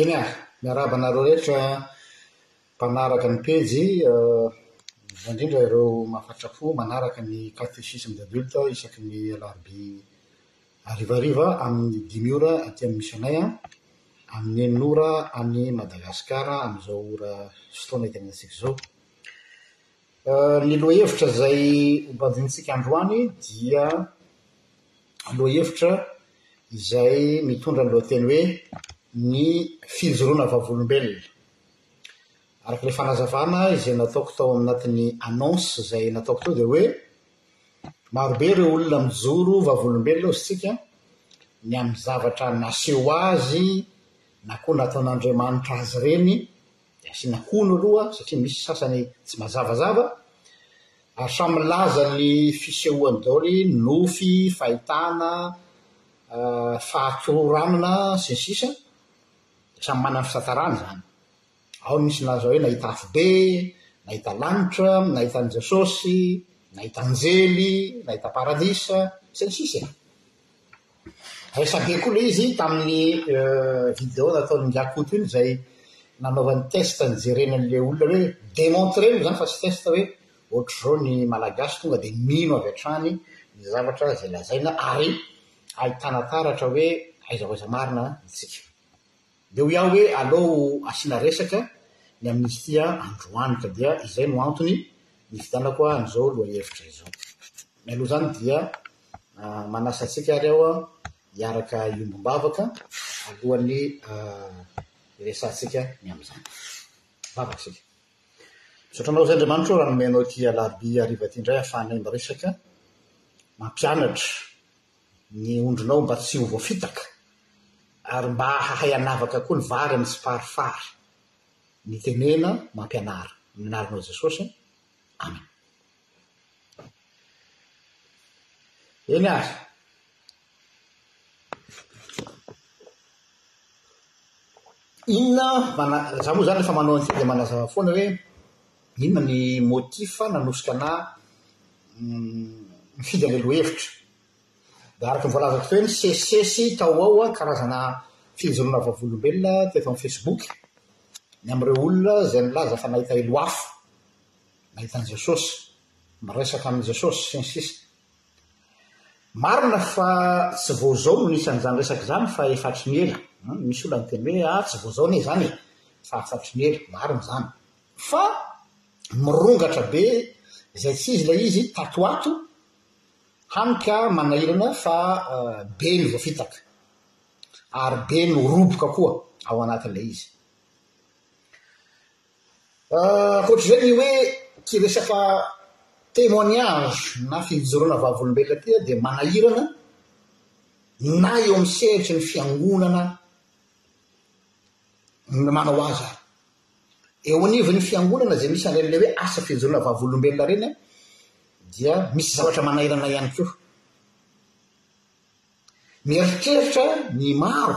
Eny a! Miarahaba anareo rehetra mpanaraka ny pejy, indrindra indrindra ireo mafatrafo manaraka ny catéchisme des adultes isaky ny alarobia harivariva amin'ny dimy ora aty amin'ny misy anay an, amin'ny enina ora any Madagasikara amin'izao ora sy fotoana itenenantsika izao. Ny lohahevitra izay hobanjinintsika androany dia lohahevitra izay mitondra ny lohateny hoe Ny fijoroana vavolombelona. Araka ilay fanazavana izay nataoko tao anatin'ny annonce izay nataoko teo dia hoe marobe ireo olona mijoro vavolombelona hozy tsika ny amin'ny zavatra naseho azy na koa nataon'Andriamanitra azy ireny dia asiana hono aloha satria misy sasany tsy mazavazava ary samy milaza ny fisehoany daholo nofy, fahitana, fahakiroranana sy ny sisa dia samy manana ny fitantarany izany. Ao ny misy milaza hoe nahita afobe, nahita lanitra, nahita an'i Jesosy, nahita anjely, nahita paradisa sy ny sisa e. Resabe koa ilay izy tamin'ny video nataon'i Ingahy Koto iny izay nanaovany test nijerena an'ilay olona hoe demontrez moa izany fa tsy test hoe ohatr'izao ny Malagasy tonga dia mino avy hatrany ny zavatra izay lazaina ary ahitana taratra hoe aiza ho aiza marina isika. Dia hoy aho hoe aleo asiana resaka ny amin'izy ity androany ka dia izay no antony nividianako an'izao lohahevitra izao. Mialoha izany dia manasa antsika ary aho hiaraka hiombom-bavaka alohan'ny hiresahantsika ny amin'izany. Vavaka isika. Misaotra anao izay Andriamanitro raha nomey anao ity alarobia hariva ity indray ahafahanay miresaka, mampianatra, ny ondrinao mba tsy ho voafitaka, ary mba hahay hanavaka koa ny vary amin'ny tsiparifary, ny tenena mampianara. Amin'ny anaranao Jesosy, Amen. Eny ary. Inona, za moa zany rehefa manao an'ity dia manazava foana hoe. Inona ny motif nanosika anà nifidy an'ilay lohahevitra? Dia araka ny voalazako teo hoe nisesisesy tao ao an, karazana fijoroana vavolombelona teto amin'ny Facebook, ny amin'ireo olona izay nilaza fa nahita ilo afo, nahita an'i Jesosy, miresaka amin'i Jesosy, sy ny sisa Marina fa tsy vao izao no nisy an'izany resaka izany fa efa hatry ny ela. Misy olona niteny hoe, ah, tsy vao izao anie izany e, fa hatry ny ela. Marina izany. Fa mirongatra be izay tsy izy ilay izy tato ato, hany ka manahirana fa be ny voafitaka ary be ny roboka koa ao anatin'ilay izy. Ankoatr'izay ny hoe ity resaka témoignage na fijoroana vavolombelona ity dia manahirana na eo amin'ny sehatry ny fiangonana manao azy ary. eo anivon'ny fiangonana izay misy an'ireny ilay hoe asa fijoroana vavolombelona ireny an, dia misy zavatra manahirana ihany koa. Mieritreritra ny maro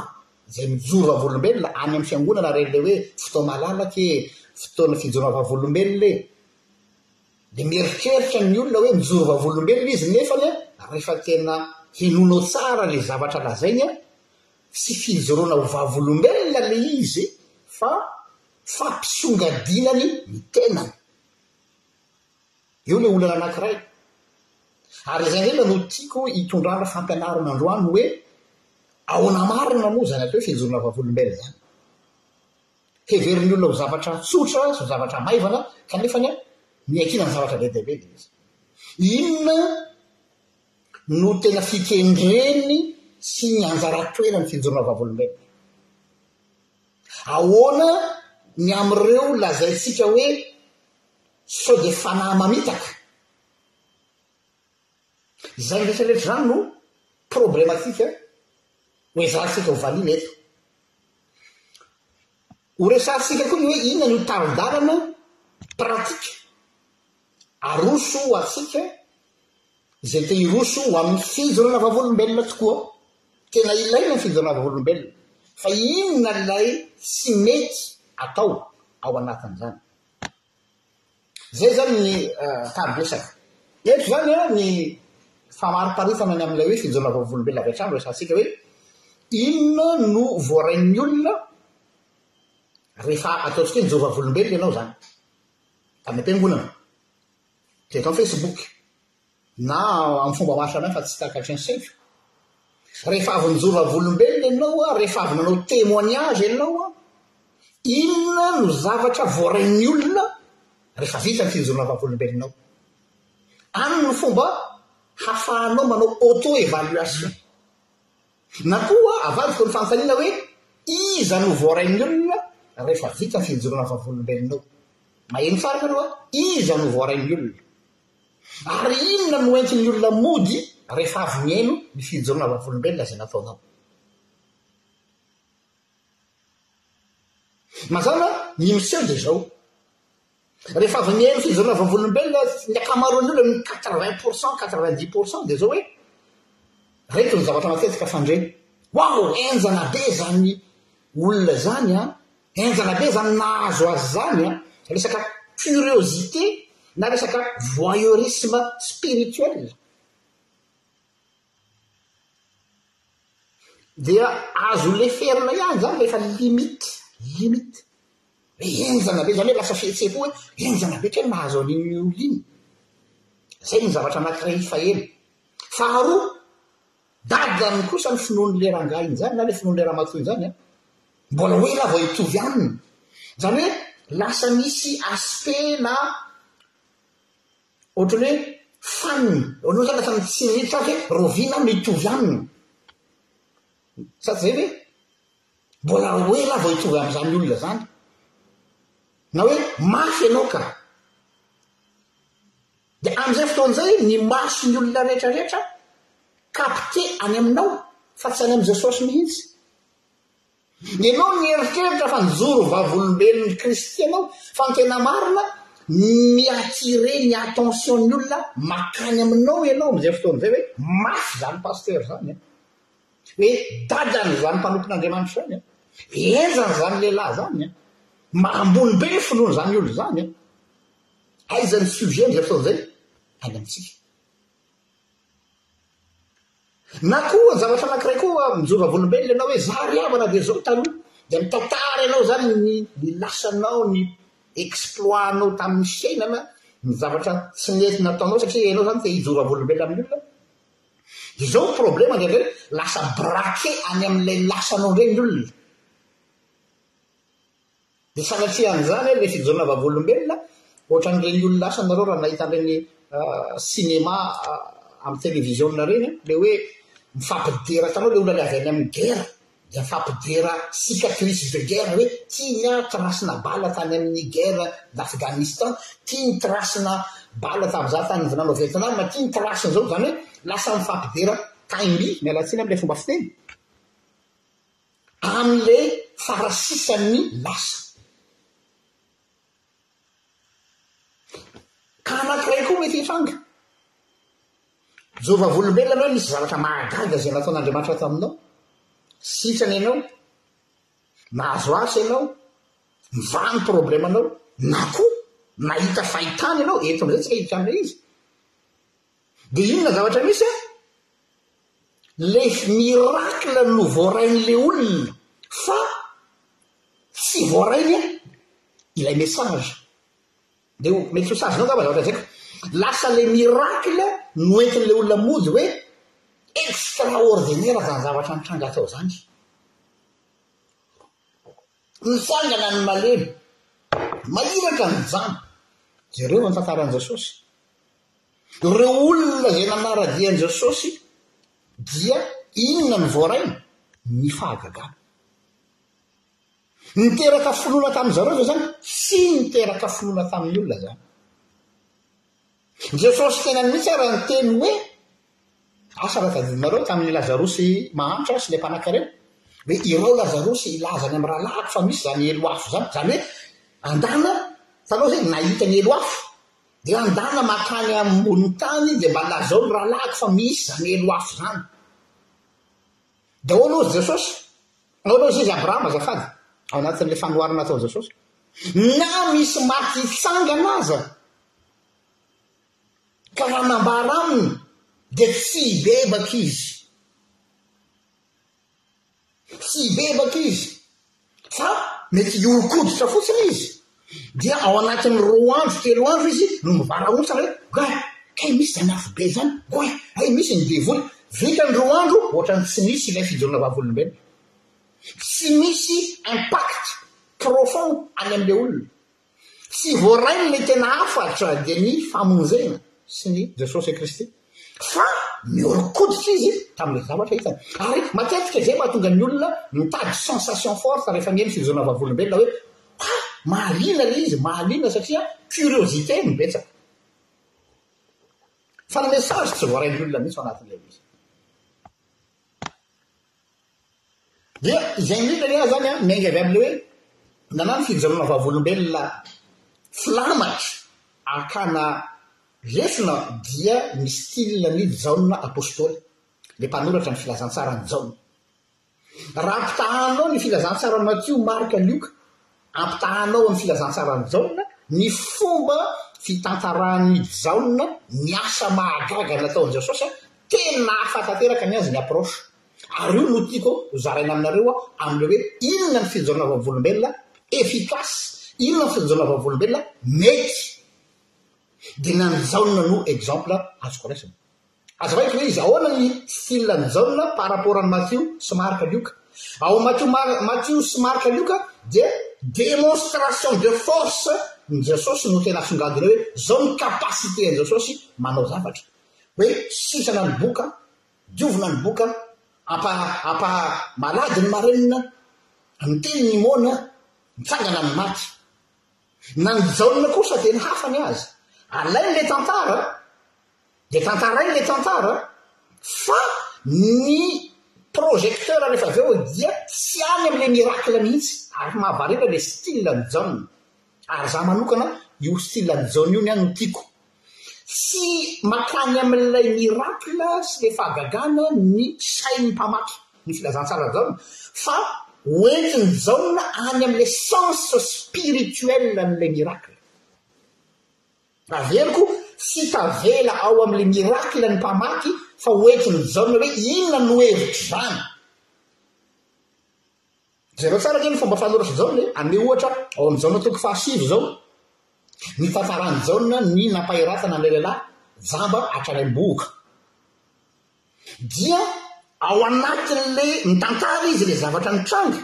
izay mijoro vavolombelona any amin'ny fiangonana ireny ilay hoe fotoana malalaka e, fotoana fijoroana vavolombelona e. Dia mieritreritra ny olona hoe mijoro vavolombelona izy nefa rehefa tena henonao tsara ilay zavatra lazainy an, Tsy fijoroana ho vavolombelona le izy fa fampisongadinany ny tenany. Eo le olana anakiray. Ary izay indrindra no tiako hitondrana fampianarana androany hoe ahoana marina moa izany atao hoe fijoroana vavolombelona izany. Heverin'ny olona ho zavatra tsotra sy ho zavatra maivana kanefany niakiana ny zavatra be dia be le izy. Inona no tena fikendreny sy ny anjara toerany fijoroana vavolombelona. Ahoana ny amin'ireo lazaintsika hoe sao dia fanahy mamitaka? Izany rehetra rehetra izany no problematika ho ezahantsika ho valiana eto. Ho resahantsika koa ny hoe inona no tari-dalana, pratique, aroso ho antsika izay te hiroso ho amin'ny fijoroana vavolombelona tokoa. Tena ilaina ny fijoroana vavolombelona, fa inona ilay tsy mety atao ao anatin'izany? Izay izany ny tari-dresaka. Eto izany ny famariparitana ny amin'ilay hoe fijoroana vavolombelona avy hatrany, resahantsika hoe inona no voarain'ny olona rehefa ataontsika hoe nijoro vavolombelona ianao izany, tany am-piangonana, dia eto amin'ny Facebook. na amin'ny fomba maro samihafa fa tsy takatry ny saiko, rehefa avy nijoro vavolombelona ianao an, rehefa avy nanao témoignage ianao an, inona no zavatra voarain'ny olona rehefa vita ny fijoroana vavolombelonao? Any no fomba hafahanao manao auto évaluation. Na koa avadiko ny fanontaniana hoe iza no voarain'ny olona rehefa vita ny fijoroana vavolombelonao? Maheno tsara ianareo an, iza no voarain'ny olona? Ary inona no entin'ny olona mody rehefa avy mihaino ny fijoroana vavolombelona izay nataonao? Mazàna ny miseho dia izao, rehefa avy mihaino fijoroana vavolombelona ny ankamaroan'ny olona, ny quatre-vingts pour cent, quatre-vingt-dix pour cent dia izao hoe, ireto ny zavatra matetika fandre, Waouh! Henjana be izany olona izany an! Henjana be zany nahazo azy zany an, resaka curiosité na resaka voyeurisme spirituel. Dia azo leferina ihany zany rehefa limite, limite. Hoe henjana be zany hoe lasa fihetseham-po hoe henjana be tena nahazo an'iny olona iny. Zay ny zavatra anankiray faheno. Faharoa, Dadany kosa ny finoan'le rangahy injany na le finoan'le ramatoa injany an! Mbola hoe ra vao hitovy aminy! Zany hoe lasa misy aspect na ohatrany hoe fanina, ohatrany zany lasa tsy miditra ato hoe Rovina an mitovy aminy! Sa tsy zay ve? Mbola hoe ra vao hitovy amin'izany olona zany! Na hoe mafy ianao ka! Dia amin'izay fotoana izay ny mason'ny olona rehetra rehetra capte any aminao fa tsy any amin'i Jesosy mihitsy. Ianao mieritreritra fa nijoro vavolombelon'i Kristy ianao fa ny tena marina mi-attirer ny attention-n'ny olona makany aminao ianao amin'izay fotoana izay hoe mafy izany pasitera izany an! Hoe dadany izany mpanompon'Andriamanitra izany an! Henjana izany lehilahy izany an! Mba ambony be ny finoany izany olona izany an! Aiza ny sujet ndry ataon'izay any amintsika? Na koa zavatra anankiray koa mijoro vavolombelona ianao hoe za ry havana dia zao taloha dia mitantara ianao zany ny ny lasanao ny exploit-nao tamin'ny fiainana ny zavatra tsy nety nataonao satria ianao zany te hijoro vavolombelona amin'ny olona dia zao ny problème ndray hoe lasa braqué any amin'ilay lasanao ndray ny olona Dia sanatria an'izany ilay fijoana vavolombelona, ohatran'ireny olona asa nareo raha nahita an'ireny cinéma amin'ny télévision ireny an, ilay hoe mifampidera hitanao ilay olona ilay avy any amin'ny guerre dia mifampidera cicatrice de guerre hoe ity ny ahy tracena bala tany amin'ny guerre d'Afghanistan, ity ny tracena bala tamin'izaho tany nivolana ao Vietnam, ity ny tracena izao, izany hoe lasa mifampidera taim-by, miala tsiny amin'ilay fomba fiteny. amin'ilay farasisan'ny lasa. Ka anankiray koa mety hitranga. Mijoro vavolombelona ianao, misy zavatra mahagaga izay nataon'Andriamanitra taminao, sitrana ianao, nahazo asa ianao, mivaha ny problemanao, na koa nahita fahitana ianao, eto amin'izay tsy hahita an'ilay izy, Dia inona zavatra misy an? Ilay miracle no voarain'ilay olona fa tsy voarainy an ilay message. Dia ho mety ho sazinao angamba zavatra lazaiko. Lasa ilay miracle no entin'ilay olona mody hoe extraordinaire izany zavatra nitranga tao izany. Nitsangana ny malemy. Mahiratra ny jamba. Jereo ny tantaran'i Jesosy. Ireo olona izay nanara-dia an'i Jesosy dia inona no voarainy? Ny fahagagana. Niteraka finoana tamin-dry zareo ve izany? Tsy niteraka finoana tamin'ny olona izany. Jesosy tenany mihitsy ary niteny hoe, Asa raha tadidinareo tamin'i Lazarosy mahantra sy ilay mpanakarena, hoe irao Lazarosy hilaza any amin'ny rahalahiko fa misy izany helo afo izany, izany hoe, andana, fanao izay nahita ny helo afo. Dia andana mankany ambony tany dia mba lazao ny rahalahiko fa misy izany helo afo izany. Dia ahoana hozy Jesosy? Ahoana hozy izy Abrahama azafady? Ao anatin'ilay fanoharana ataon'i Jesosy. Na misy maty hitsangana aza ka manambara aminy dia tsy hibebaka izy. Tsy hibebaka izy, fa mety hihoron-koditra fotsiny izy. Dia ao anatin'ny roa andro, telo andro izy no mivarahontsana hoe, Goay! Kay misy izany afobe izany! Goay! Hay misy ny devoly! Vita ny roa andro, hoatran'ny tsy nisy ilay fijoroana vavolombelona. Tsy misy impact profond any amin'ilay olona. Tsy voarainy ny tena hafatra dia ny famonjena sy ny Jesosy Kristy fa nihoron-koditra izy tamin'ilay zavatra hitany. Ary matetika izay mahatonga ny olona mitady sensation forte rehefa mihaino fivozona vavolombelona hoe ah mahaliana ilay izy, mahaliana satria curiosité no betsaka. Fa ny message tsy voarain'ny olona mihitsy ao anatin'ilay izy. Dia izay indrindra anie zany an, miainga avy amin'ilay hoe nanao ny fijoroana vavolombelona filamatra hakana lesona dia ny style ny Jaona Apostoly, le mpanoratra ny Filazantsaran'i Jaona. Raha ampitahaninao ny Filazantsaran'i Matio, Marka, Lioka, Ampitahaina ao amin'ny Filazantsaran'i Jaona ny fomba fitantaran'i Jaona ny asa mahagaga nataon'i Jesosy, tena hafa tanteraka ny azy ny approche. Ary io no tiako ho zaraina aminareo amin'ilay hoe inona ny fijaonana vavolombelona efficace, inona ny fijaonana vavolombelona mety. Dia ny an'i Jaona no exemple azoko raisina. Azavaiko ve izy, ahoana ny style an'i Jaona par rapport an'i Matio sy Marka, Lioka? Ao Matio Mar, Matio sy Marka, Lioka dia démonstration de force n'i Jesosy no tena asongadina hoe zao ny capacité an'i Jesosy manao zavatra. Hoe sitrana ny boka, diovina ny boka, apa, apa malady ny marenina, miteny ny moana, mitsangana ny maty. Nan'i Jaona kosa tena hafa ny azy. Alainy le tantara. de tantarainy le tantara fa ny projecteur rehefa avy eo dia tsy any amin'ilay miracle mihitsy ary mahavariana ilay style an'i John ary za manokana io style an'i John io ny ahy no tiako tsy mankany amin'ilay miracle sy le fahagagana ny sain'ny mpamaky ny filazantsaran'i John fa hoentin'i John any amin'ilay sens spirituel an'ilay miracle Averiko sy tavela ao amin'ny miracle ny mpamaky fa hoentin'i Jaona hoe inona no hevitr'izany. Jereo tsara anie ny fomba fanoratry Jaona e, anio ohatra ao amin'ny Jaona toko fahasivy izao, nitantaran'i Jaona ny nampahiratana an'ilay lehilahy jamba hatrany am-bohoka. Dia ao anatin'ilay mitantara izy ilay zavatra nitranga,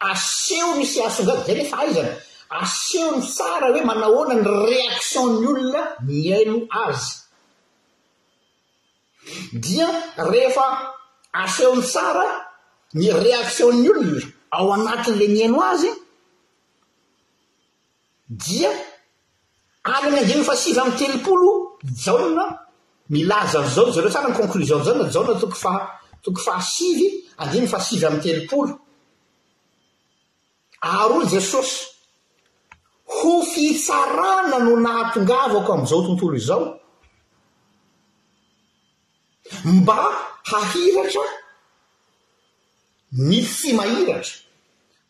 Aseho ny sy asongadina izay ilay fahaizana. Aseho ny tsara hoe manahoana ny réaction ny olona mihaino azy. Dia rehefa aseho ny tsara ny réaction ny olona ao anatin'ilay mihaino azy, Dia any amin'ny andininy fahasivy amby telopolo Jaona milaza an'izao, jereo tsara ny conclusion Jaona, Jaona toko faha toko fahasivy andininy fahasivy amby telopolo, Ary hoy Jesosy, Ho fitsarana no nahatongavako amin'izao tontolo izao, mba hahiratra, ny tsy mahiratra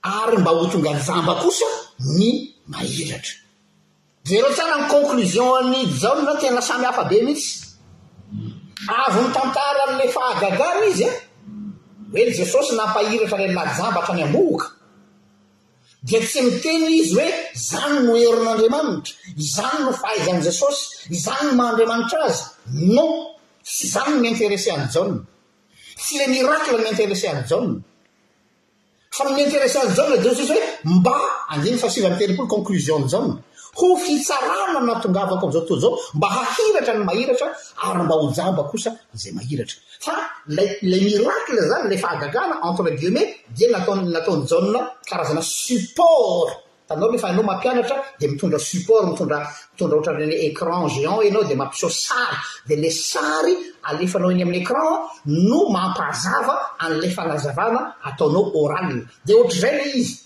ary mba ho tonga jamba kosa ny mahiratra. Jereo tsara ny conclusion an'i Jaona tena samy hafa be mihitsy. Avy mitantara an'ilay fahagagana izy an, hoe ny Jesosy nampahiratra ilay lahajamba hatrany am-bohoka. Dia tsy miteny izy hoe izany no herin'Andriamanitra, izany no fahaizan'i Jesosy, izany no maha Andriamanitra azy. Non, tsy izany no mi-interesser an'i Jaona. Tsy le miracle no intéressé an'i Jaona fa ny mi-intéressé an'i Jaona dia ohatr'izy hoe mba, andininy fahasivy amby telopolo, conclusion-n'i Jaona, ho fitsarana no nahatongavako amin'izao tontolo izao mba hahiratra ny mahiratra ary mba ho jamba kosa izay mahiratra. Fa ilay ilay miracle izany, ilay fahagagana entre guillemets dia nataon'i nataon'i Jaona karazana support hitanao rehefa ianao mampianatra dia mitondra support mitondra mitondra ohatran'ny écran géant ianao dia mampiseho sary dia ilay sary alefanao eny amin'ny écran no mampahazava an'ilay fanazavana ataonao oral dia ohatr'izay ilay izy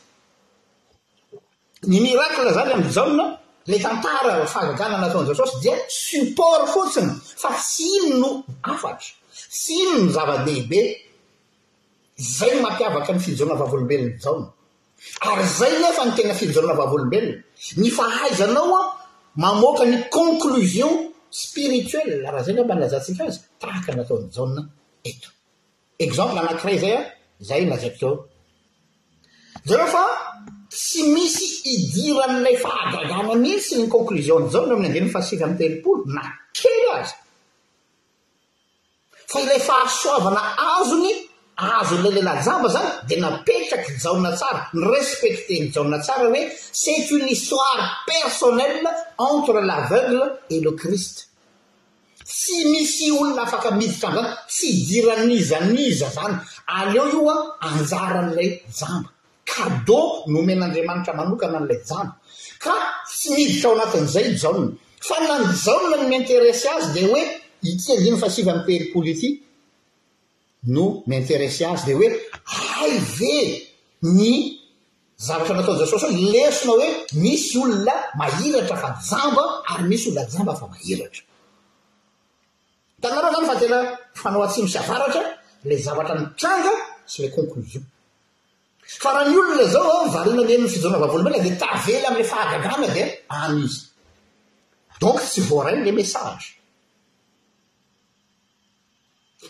ny miracle zany amin'ny jaona ilay tantara fahagagana nataon'i Jesosy dia support fotsiny fa tsy iny no hafatra tsy iny no zava-dehibe izay no mampiavaka ny fijoana vavolombelon'i Jaona Ary izay anefa no tena fijoroana vavolombelona, ny fahaizanao mamoaka ny conclusions spirituelles, raha izay angamba no ilazantsika azy, tahaka ny nataon'i Jaona eto. Exemple anankiray izay an, izay nolazaiko teo. Jereo fa tsy misy idiran'ilay fahagagana mihitsy ny conclusions-n'i Jaona amin'ny andininy fahasivy amby telopolo, na kely aza. Fa ilay fahasoavana azony, azon'ilay lehilahy jamba izany, dia napetrak'i Jaona tsara, ni-respecter-n'i Jaona tsara hoe c'est une histoire personnelle entre l'aveugle et le Christ. Tsy misy olona afaka miditra amin'izany, tsy idiran'iza n'iza izany. Aleo io anjaran'ilay jamba. Cadeau nomen'Andriamanitra manokana an'ilay jamba. Ka tsy miditra ao anatin'izay i Jaona. Fa na ny Jaona no mi-interesse azy dia hoe ity andininy fahasivy amby telopolo ity no mi-interesse azy dia hoe hay ve ny zavatra nataon'i Jesosy hoe lesona hoe misy olona mahiratra fa jamba ary misy olona jamba fa mahiratra. Hitanareo izany fa tena mifanao atsimo sy avaratra ilay zavatra nitranga sy ilay conclusion. Fa raha ny olona izao an, variana ny amin'ny fijaorana vavolombelona dia tavela amin'ilay fahagagana dia any izy. Donc tsy voaray ilay message.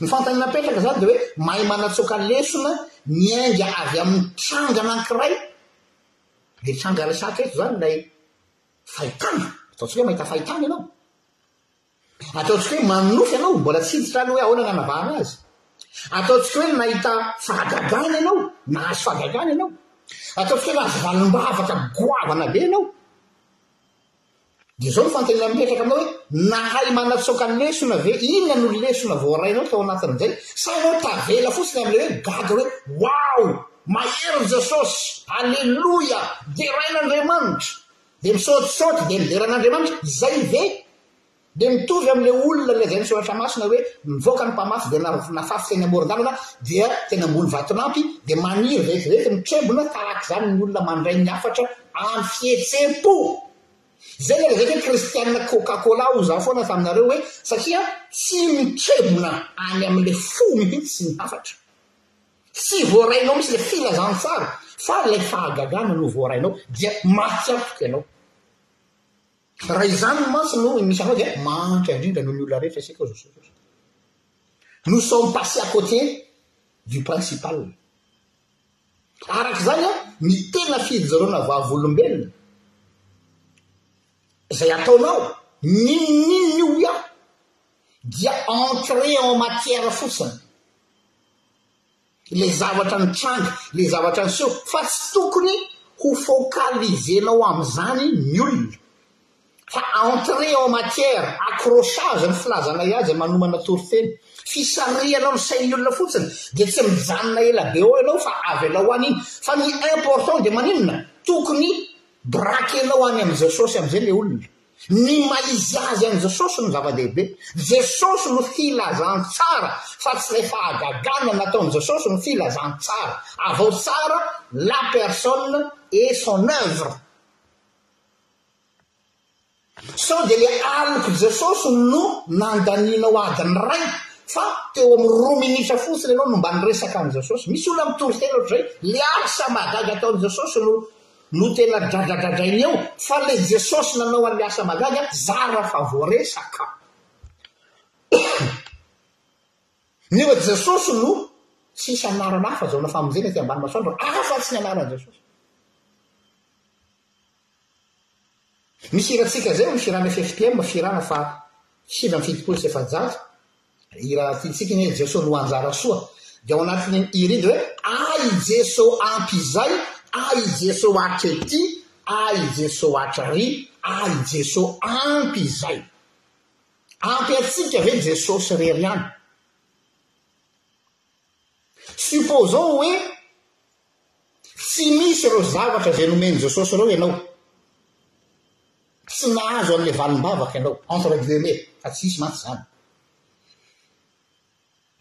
Ny fantany napetraka izany dia hoe mahay manatsoaka lesona miainga avy amin'ny tranga anankiray, ilay tranga resahatra eto izany ilay fahitana, ataontsika hoe mahita fahitana ianao. Ataontsika hoe manonofy ianao, mbola tsy hiditra aloha hoe ahoana no hanavahana azy. Ataontsika hoe nahita fahagagana ianao, nahazo fahagagana ianao. Ataontsika hoe nahazo valim-bavaka goavana be ianao. Dia izao no fanontaniana mipetraka aminao hoe nahay manatsoaka lesona ve? Inona no lesona voarainao tao anatin'izay? Sa ianao tavela fotsiny amin'ilay hoe gaga hoe Waouh! Mahery Jesosy! Aleloia! Deraina Andriamanitra! Dia misaotra misaotra dia midera an'Andriamanitra, izay ve dia mitovy amin'ilay olona lazain'ny soratra masina hoe nivoaka ny mpamafy dia nafafy teny amoron-dalana dia teny ambony vatolampy dia maniry vetivety mitrembona tahak'izany ny olona mandray ny hafatra any fihetsem-po izay ilay lazaiko hoe kristiana coca cola hoy izaho foana taminareo hoe satria tsy mitrebona any amin'ilay fo mihitsy ny hafatra Tsy voarainao mihitsy ilay filazantsara fa ilay fahagagana no voarainao dia mafiatoka ianao. Raha izany mantsy no misy anao dia mahantra indrindra noho ny olona rehetra isika aux secours. Nous sommes passés à côté du principal. Araka izany ny tena fijoroana vavolombelona izay ataonao n'inon'inona io hoy aho dia entrée en matière fotsiny. ilay zavatra nitranga, ilay zavatra niseho fa tsy tokony ho focaliser-nao amin'izany ny olona fa entrer en matière, accrochage ny filazanay azy manomana toriteny, fisarihanao ny sain'ny olona fotsiny dia tsy mijanona ela be eo ianao fa avy ela ho any iny fa ny important dia maninona? tokony braquer-nao any amin'izao saosy amin'izay ilay olona. Ny maha-izy azy an'i Jesosy no zava-dehibe. Jesosy no filazantsara fa tsy ilay fahagagana nataon'i Jesosy no filazantsara. Avaho tsara la personne et son œuvre. Sao dia ilay alok'i Jesosy no nandanianao adiny iray fa teo amin'ny roa minitra fotsiny ianao no mba niresaka an'i Jesosy. Misy olona mitory teny ohatr'izay, ilay asa mahagaga ataon'i Jesosy no. no tena dradradradrainy eo fa le Jesosy nanao anle asa magaga zara fa voaresaka nefa Jesosy no tsisy anarana hafa azaona famonjena aty ambany masoandro afa tsy ny anarany Jesosy misy hiratsika zay misy hirana ffpm firana fa sivy amby fitopolo sy efajato I raha tiantsika anie i Jeso no anjara soa dia ao anatin'ny iride hoe ahy i Jeso ampy izay, ahy i Jeso hatretỳ, ahy i Jeso hatrarỳ, ahy i Jeso ampy izay. Ampy antsika ve Jesosy rery ihany? Supposons hoe tsy misy ireo zavatra izay nomen'i Jesosy ireo ianao. Tsy nahazo an'ilay valim-bavaka ianao, entre guillemets, fa tsy hisy mantsy izany.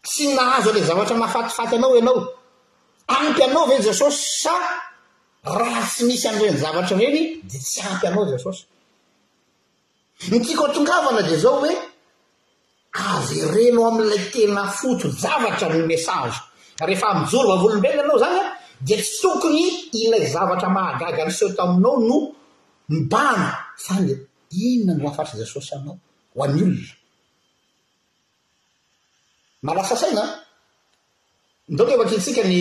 Tsy nahazo an'ilay zavatra mahafatifaty anao ianao. Ampy anao ve Jesosy sa raha tsy misy an'ireny zavatra ireny dia tsy ampy anao Jesosy? Ny tiako atongavana dia zao hoe avereno amin'ilay tena foto javatra ny message. Rehefa mijoro vavolombelona ianao zany dia tsy tokony ilay zavatra mahagaga niseho taminao no mibano fa ny inona no hafatr'i Jesosy anao ho an'ny olona. Mba lasa saina an! Nidoaka eo ankihintsika ny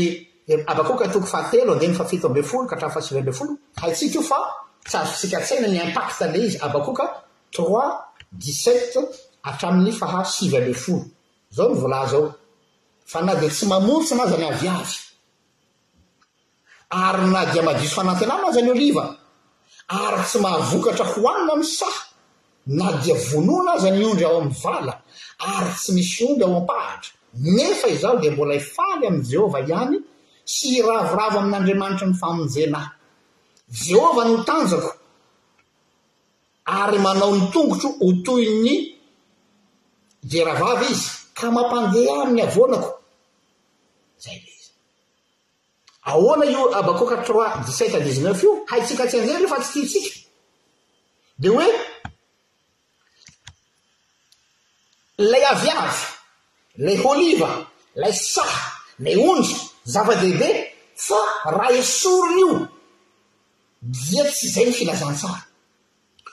Habakoka toko fahatelo andininy fahafito ambin'ny folo ka hatramin'ny fahasivy ambin'ny folo, haintsika io fa tsy azontsika an-tsaina ny impact le izy, Habakoka trois dix sept hatramin'ny faha sivy ambin'ny folo. Zao no voalaza ao, fa na dia tsy mamontsina aza ny aviavy. Ary na dia madiso fanantenana aza ny oliva, ary tsy mahavokatra hohanina ny saha, na dia vonoina aza ny ondry ao amin'ny vala, ary tsy misy omby ao am-pahatra, nefa izaho dia mbola hifaly amin'i Jehovah ihany, sy hiravoravo amin'Andriamanitry ny famonjena ahy. Jehovah no tanjako, ary manao ny tongotro ho toy ny dieravavy izy, ka mampandeha amin'ny havoanako. Izay ilay izy. Ahoana io Habakoka trois dix sept à dix neuf io? Haintsika tsianjery io fa tsy tiantsika. Dia hoe ilay aviavy, ilay holiva, ilay saha, ilay ondry, zava-dehibe fa raha esorina io dia tsy izay ny filazantsara.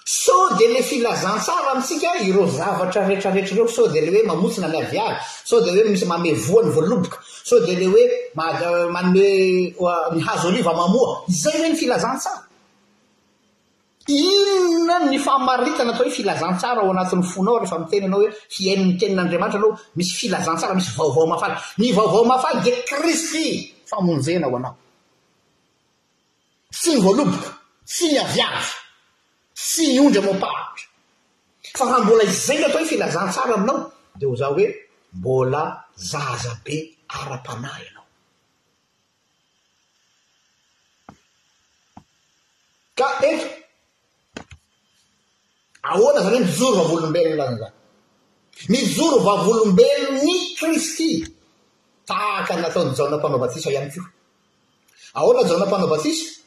Sao dia le filazantsara amintsika ireo zavatra retraretra ireo sao dia le hoe mamontsina ny aviavy sao dia hoe manome voa ny voaloboka sao dia le hoe manome ny hazo oliva mamoa izay ve ny filazantsara? Inona ny famaritana atao hoe filazantsara ao anatin'ny fonao rehefa miteny ianao hoe hihaino ny tenin'Andriamanitra ianao misy filazantsara misy vaovao mahafaly ny vaovao mahafaly dia Kristy famonjena ho anao Tsy ny voaloboka, tsy ny aviavy, tsy ny ondry amam-paritra. Fa raha mbola izay ny atao hoe filazantsara aminao, dia ho zary hoe mbola zaza be ara-panahy ianao. Ka eto, Ahoana izany hoe mijoro vavolombelona izany? Mijoro vavolombelon' i Kristy, tahaka ny nataon'i Jaona Mpanao Batisa ihany koa. Ahoana Jaona Mpanao Batisa?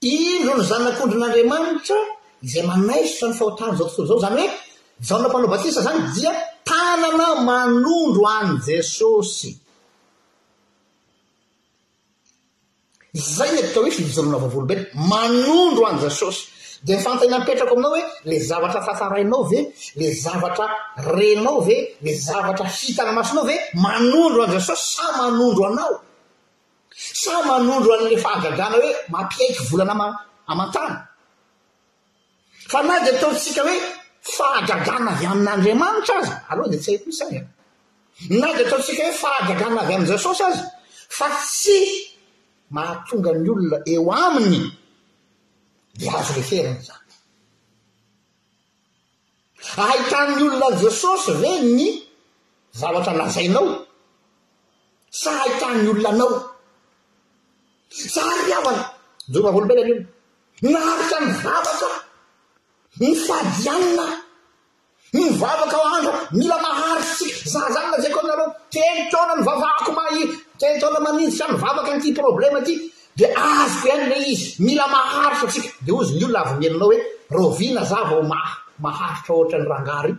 Indro ny Zanak'ondrin' Andriamanitra izay manaisotra ny fahotan' izao tontolo izao. Izany hoe Jaona Mpanao Batisa izany dia tanana manondro an'i Jesosy. Izay ny atao hoe fijoroana vaovao olombelona. Manondro an'i Jesosy. Dia ny fanontaniana mipetrako aminao hoe, ilay zavatra tantarainao ve, ilay zavatra renao ve, ilay zavatra hitan'ny masonao ve manondro an'i Jesosy sa manondro anao? Sa manondro an'ilay fahagagana hoe mampiaiky volana aman-tany? Fa na dia ataontsika hoe fahagagana avy amin'Andriamanitra aza, aleo dia tsy haiko misy ahy a. Na dia ataontsika hoe fahagagana avy amin'i Jesosy aza, fa tsy mahatonga ny olona eo aminy dia azo referana izany. Ahitan'ny olona an'i Jesosy ve ny zavatra lazainao? Sa ahitan'ny olona anao? Tsara ry havana, Joba Vavolombelona io naharitra nivavaka nifady hanina, nivavaka ho andro mila maharitsika. Za zany lazaiko aminareo, telo taona nivavahako mahi, telo taona maninjitra nivavaka an'ity problema ity. Dia azoko ihany ilay izy, mila maharitra tsika, dia hozy ny olona avy mihelina hoe, rahoviana za vao maharitra ohatran'i rangaha ry,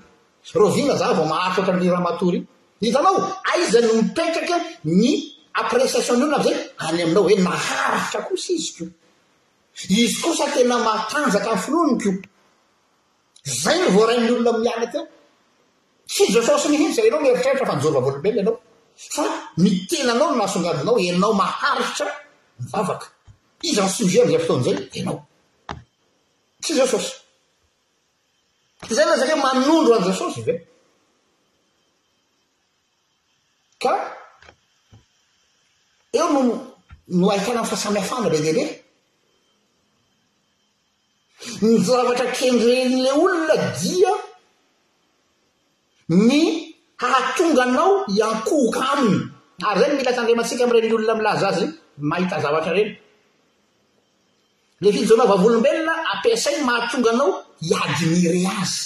rahoviana za vao maharitra ohatran'ry ramatoa ry, hitanao, aiza no mipetraka ny appreciation ny olona amzay, any aminao hoe naharitra kosa izy ko, izy kosa tena matanjaka ny finoany ko. Izay no voarain'ny olona miala teo. Tsy i Jesosy mihitsy izay ianao mieritreritra fa nijoro vavolombelona ianao. Fa ny tenanao no nasongadinao, ianao maharitra ny vavaka. Iza no sujet amin'izay fotoana izay? Ianao. Tsy i Jesosy. Izay no resaka hoe manondro an'i Jesosy ve? Ka eo no no ahitana ny fahasamihafana be dia be. Ny zavatra kendrehin'ilay olona dia ny hahatonga anao hiankohoka aminy. Ary izay no mila tandremantsika amin'ireny olona milaza azy mahita zavatra ireny. Ilay fijoana vavolombelona ampiasainy mahatonga anao hi-admirer azy.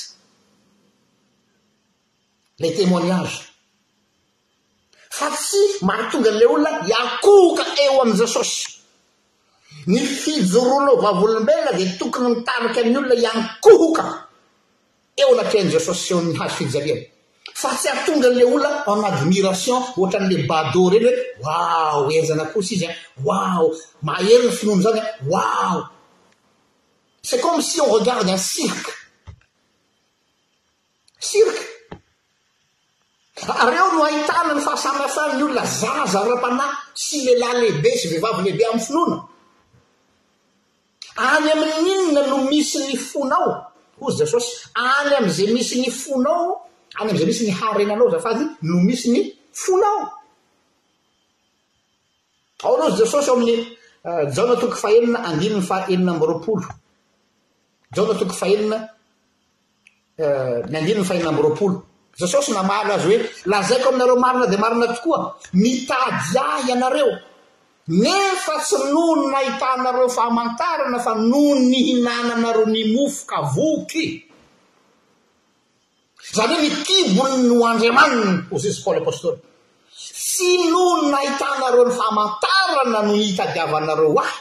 Ilay témoignage. fa tsy mahatonga ilay olona hiakohoka eo amin'i Jesosy. Ny fijoroana ho vavolombelona dia tokony mitarika ny olona hiankohoka eo anatrehan'i Jesosy sy eo amin'ny hazo fijaliany, fa tsy hahatonga ilay olona en admiration ohatran'ilay bado ireny hoe waouh henjana kosa izy an, waouh mahery ny finoana izany an, waouh c'est comme si on regarde un cirque. Cirque. Ary ao no ahitana ny fahasamihafan' ny olona zaza ara-panahy sy lehilahy lehibe sy vehivavy lehibe amin'ny finoana. Any amin'ny inona no misy ny fonao? hozy Jesosy. Any amin'izay misy ny fonao, any amin'izay misy ny harenanao azafady, no misy ny fonao. Ao hozy Jesosy ao amin'ny eh, Jaona toko fahenina andininy fahenina amby roapolo. Jaona toko fahenina Ny andininy fahenina amby roapolo. Jesosy namaly azy hoe, Lazaiko aminareo marina dia marina tokoa, mitady Ahy ianareo, nefa tsy noho ny nahitanareo famantarana fa noho ny nihinananareo ny mofoka voky. Izany hoe ny kibony no Andriamaniny, hoy Paoly Apostoly. Tsy noho ny nahitanareo ny famantarana no nitadiavanareo ahy.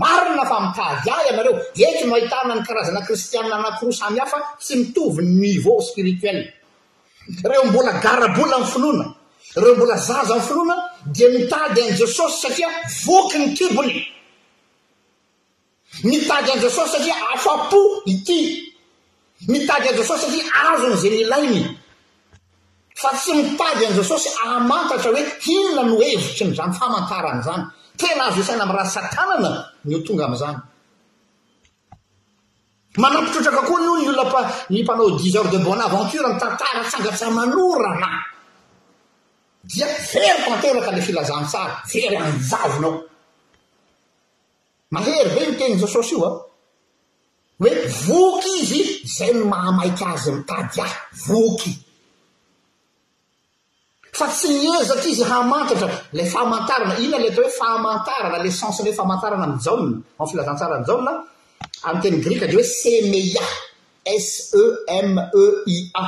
Marina fa mitady ahy ianareo. Eto no ahitana ny karazana kristiana anankiroa samy hafa tsy mitovy ny niveau spirituel. Ireo mbola garabola amin'ny finoana, ireo mbola zaza amin'ny finoana dia mitady an'i Jesosy satria voky ny kibony. Mitady an'i Jesosy satria afa-po ity. Mitady an'i Jesosy satria azony izay nilainy. Fa tsy mitady an'i Jesosy ahamantatra hoe inona no hevitry ny zany famantarana izany. Tena azo isaina amin'ny ratsan-tanana ny ho tonga amin'izany. Manampitrotraka koa ny ho ny olona mpa, ny mpanao diseur de bonne aventure ny tantara tsangatsa-manorana. Dia very tanteraka ilay filazantsara, very anjavona ao. Mahery ve io tenin'i Jesosy io a? Hoe voky izy izay no mahamaika azy mitady ahy. Voky. Fa tsy miezaka izy hamantatra ilay famantarana. Inona ilay atao hoe famantarana, ilay sensin'ny hoe famantarana amin'i Jaona, amin'ny filazantsaran'i Jaona? Amin'ny teny grika dia hoe semeia, S-E-M-E-I-A.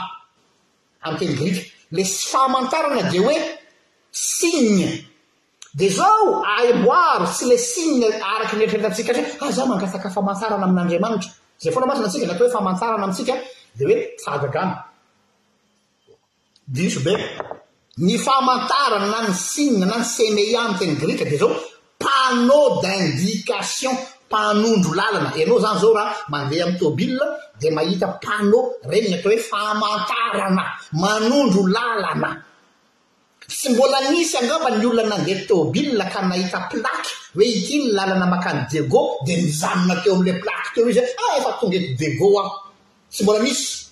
Amin'ny teny grika. Ilay famantarana dia hoe signe, Dia izao, aemboaro sy ilay signe araka ny eritreretantsika hoe, ha izaho mangataka famantarana amin'Andriamanitra. Izay foana masina tsika, ny atao hoe famantarana amintsika dia hoe fahagagana. Diso be. Ny famantarana na ny signe na ny semeia amin'ny teny grika dia izao, panneau d'indication, mpanondro lalana. Ianao izany izao raha mandeha amin'ny tôbila dia mahita panneau, ireny ny atao hoe famantarana, manondro lalana. Tsy mbola nisy angamba ny olona nandeha tomobilina ka nahita plaque hoe ity ny lalana makany Diego dia nijanona teo amin'ilay plaque teo izy hoe ah efa tonga eto Diego aho. Tsy mbola nisy.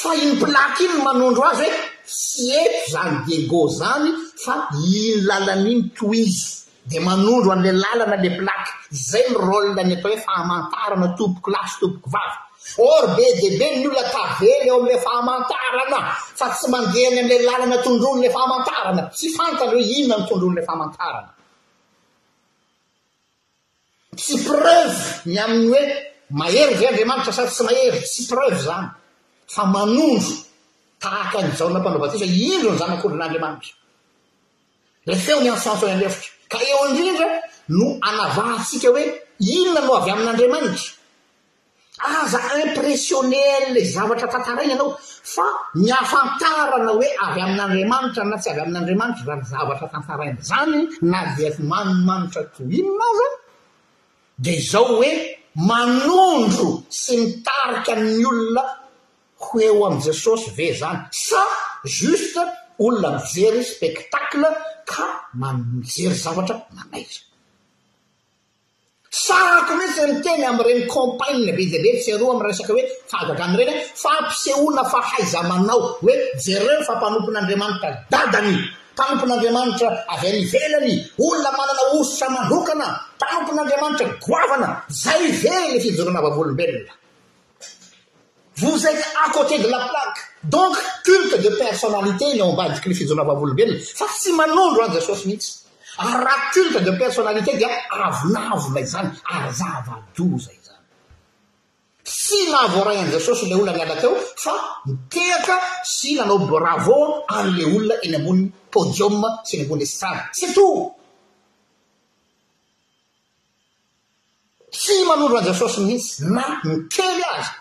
Fa iny plaque iny no manondro azy hoe tsy eto izany Diego izany fa iny lalana iny tohizo. Dia manondro an'ilay lalana ilay plaque, izay ny rôle-ny atao hoe fahamantarana tompoko lahy sy tompoko vavy. Or be dia be ny olona tavela eo amin'ilay fahamantarana fa tsy mandeha any amin'ilay lalana tondroin'ilay fahamantarana, tsy fantany hoe inona ny tondroin'ilay fahamantarana. Tsy preuve ny amin'ny hoe mahery ve Andriamanitra sa tsy mahery, tsy preuve izany, fa manondro tahaka an'i Jaona Mpanao Batisa, indro ny Zanak'ondrin'Andriamanitra. Ilay feo niantsaantsa eo an-drefitra. Ka eo indrindra no anavahantsika hoe inona no avy amin'Andriamanitra. Aza impressionner ilay zavatra tantaraina ianao fa ny hahafantarana hoe avy amin'Andriamanitra na tsy avy amin'Andriamanitra izany zavatra tantaraina izany na dia efa manimanitra toy inona aza dia izao hoe manondro sy mitarika ny olona Ho eo amin'i Jesosy ve izany sa juste olona mijery spectacle ka mijery zavatra manaiza? Sarako mihitsy ny miteny amin'ireny compagne be dia be tsiaroa amin'ny resaka hoe fahagagana ireny an, fampisehoana fahaiza-manao hoe jereo fa mpanompon'Andriamanitra dadany, mpanompon'Andriamanitra avy any ivelany, olona manana hosotra manokana, mpanompon'Andriamanitra goavana, izay ve ilay fijoroana vavolombelona? Vous etes à côté de la plaque, donc culte de personnalité ny ao ambadiky ny fijoana vavolombelona fa tsy manondro an'i Jesosy mihitsy. Ary raha culte de personnalité dia avonavona izany ary zava-doza izany. Tsy nahavoaray an'i Jesosy ilay olona niala teo fa nitehaka sy nanao bravo an'ilay olona eny ambony podium sy eny ambony estrade. C'est tout! Tsy manondro an'i Jesosy mihitsy na ny kely aza.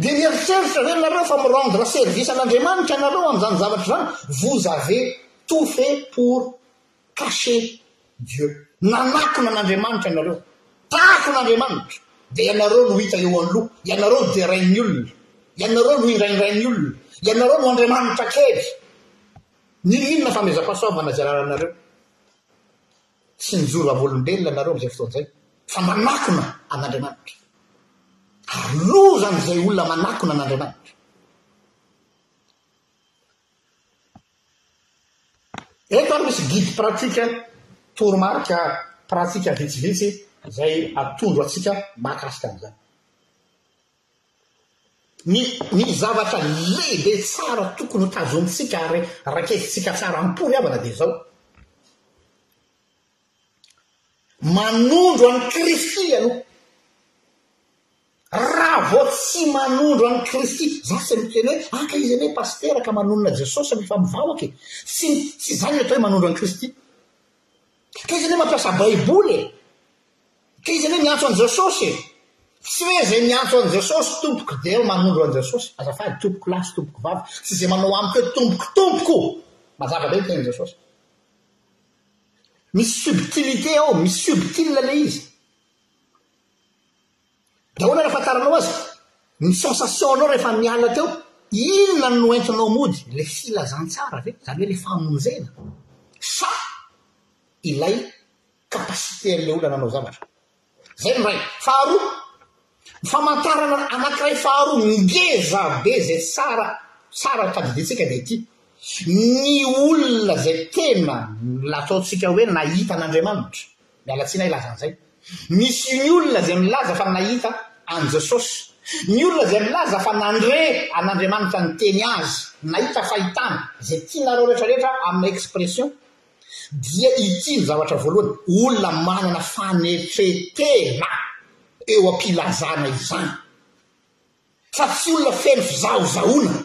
Dia mieritreritra ve nareo fa mi rendre service an'Andriamanitra ianareo amin'izany zavatra izany? Vous avez tout fait pour cacher Dieu. Nanakona an'Andriamanitra ianareo. Takon'Andriamanitra. Dia ianareo no hita eo anoloha. Ianareo no derain'ny olona. Ianareo no indraindrain'ny olona. Ianareo no Andriamanitra kely. Ninoninona famezam-pahasoavana izay làlanareo. sy ny zo ravolombelona nareo amin'izay fotoana izay fa manakona an'Andriamanitra. Ary loza an'izay olona manakona an'Andriamanitra. Eto ary misy guide pratique, toromarika pratika vitsivitsy izay atondro antsika mahakasika an'izany. Ny ny zavatra lehibe tsara tokony ho tazonintsika ary rakefintsika tsara am-pony havana dia izao, manondro an'i Kristy aloha. Raha vao tsy manondro an'i Kristy, za tsy miteny hoe ah ka izy anie pasitera ka manonona Jesosy anie fa mivavaka e! Tsy tsy izany ny atao hoe manondro an'i Kristy. Ka izy anie mampiasa baiboly e! Ka izy anie miantso an'i Jesosy e! Tsy hoe izay miantso an'i Jesosy tompoko dia manondro an'i Jesosy. Azafady tompoko lahy sy tompoko vavy, tsy izay manao amiko hoe tompoko tompoko! Mazava be ny tenin'i Jesosy. Misy subtilité ao, misy subtil ilay izy. Nahoana no ahafantaranao azy? Ny sensation nao rehefa miala teo, inona no entinao mody? Ilay filazantsara ve? Izany hoe ilay famonjena? Sa ilay capacité an'ilay olona nanao zavatra? Izay no iray. Faharoa, ny famantarana anankiray faharoa ngeza be izay tsara tsara tadidintsika dia ity, ny olona izay tena nataontsika hoe nahita an'Andriamanitra, Miala tsiny ahy laza an'izay. Misy ny olona izay milaza fa nahita an'i Jesosy. Ny olona izay milaza fa nandre an'Andriamanitra niteny azy, nahita fahitana, izay tianareo rehetra rehetra amina expression, dia ity ny zavatra voalohany, olona manana fanetretena eo am-pilazana izany, fa tsy olona feno fizahozahoana.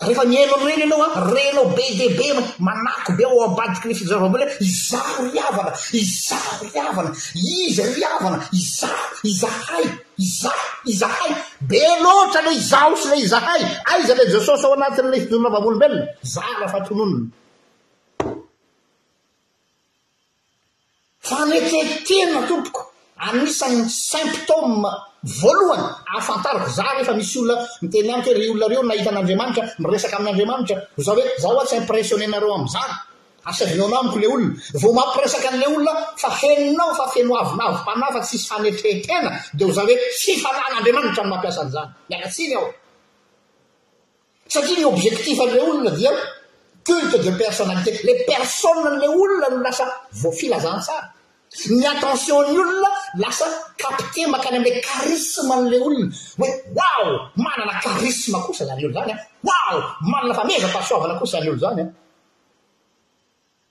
Rehefa mihaino an'ireny ianao an, renao be dia be, manako be ao ambadiky ny fizarànao ilay hoe izaho ry havana, izaho ry havana, izy ry havana, izaho, izahay, izaho, izahay, be loatra ilay izaho sy ilay izahay, aiza ilay Jesosy ao anatin'ilay fijoroana vavolombelona? Zara fa tononina. Fanetren-tena tompoko, anisan'ny symptômes voalohany ahafantarako za rehefa misy olona miteny amiko hoe ry olona ry ô nahita an'Andriamanitra, miresaka amin'Andriamanitra, za hoe za ho'a tsy impressionner-nareo amin'izany, asaivinao amiko le olona, vao mampiresaka an'le olona fa henonao fa feno avonavom-panahy fa tsisy fanetren-tena, de ho za hoe tsy fanahin'Andriamanitra no mampiasa an'izany, miala tsiny aho. Satria ny objectif an'ilay olona dia culte de personnalité, ilay personne an'ilay olona no lasa voafilazantsara. Ny attention-n'ny olona lasa capter makany amin'ilay charisme an'ilay olona, hoe waouh! manana charisme kosa izany olona izany an! waouh! manana famehezam-pahasoavana kosa izany olona izany an!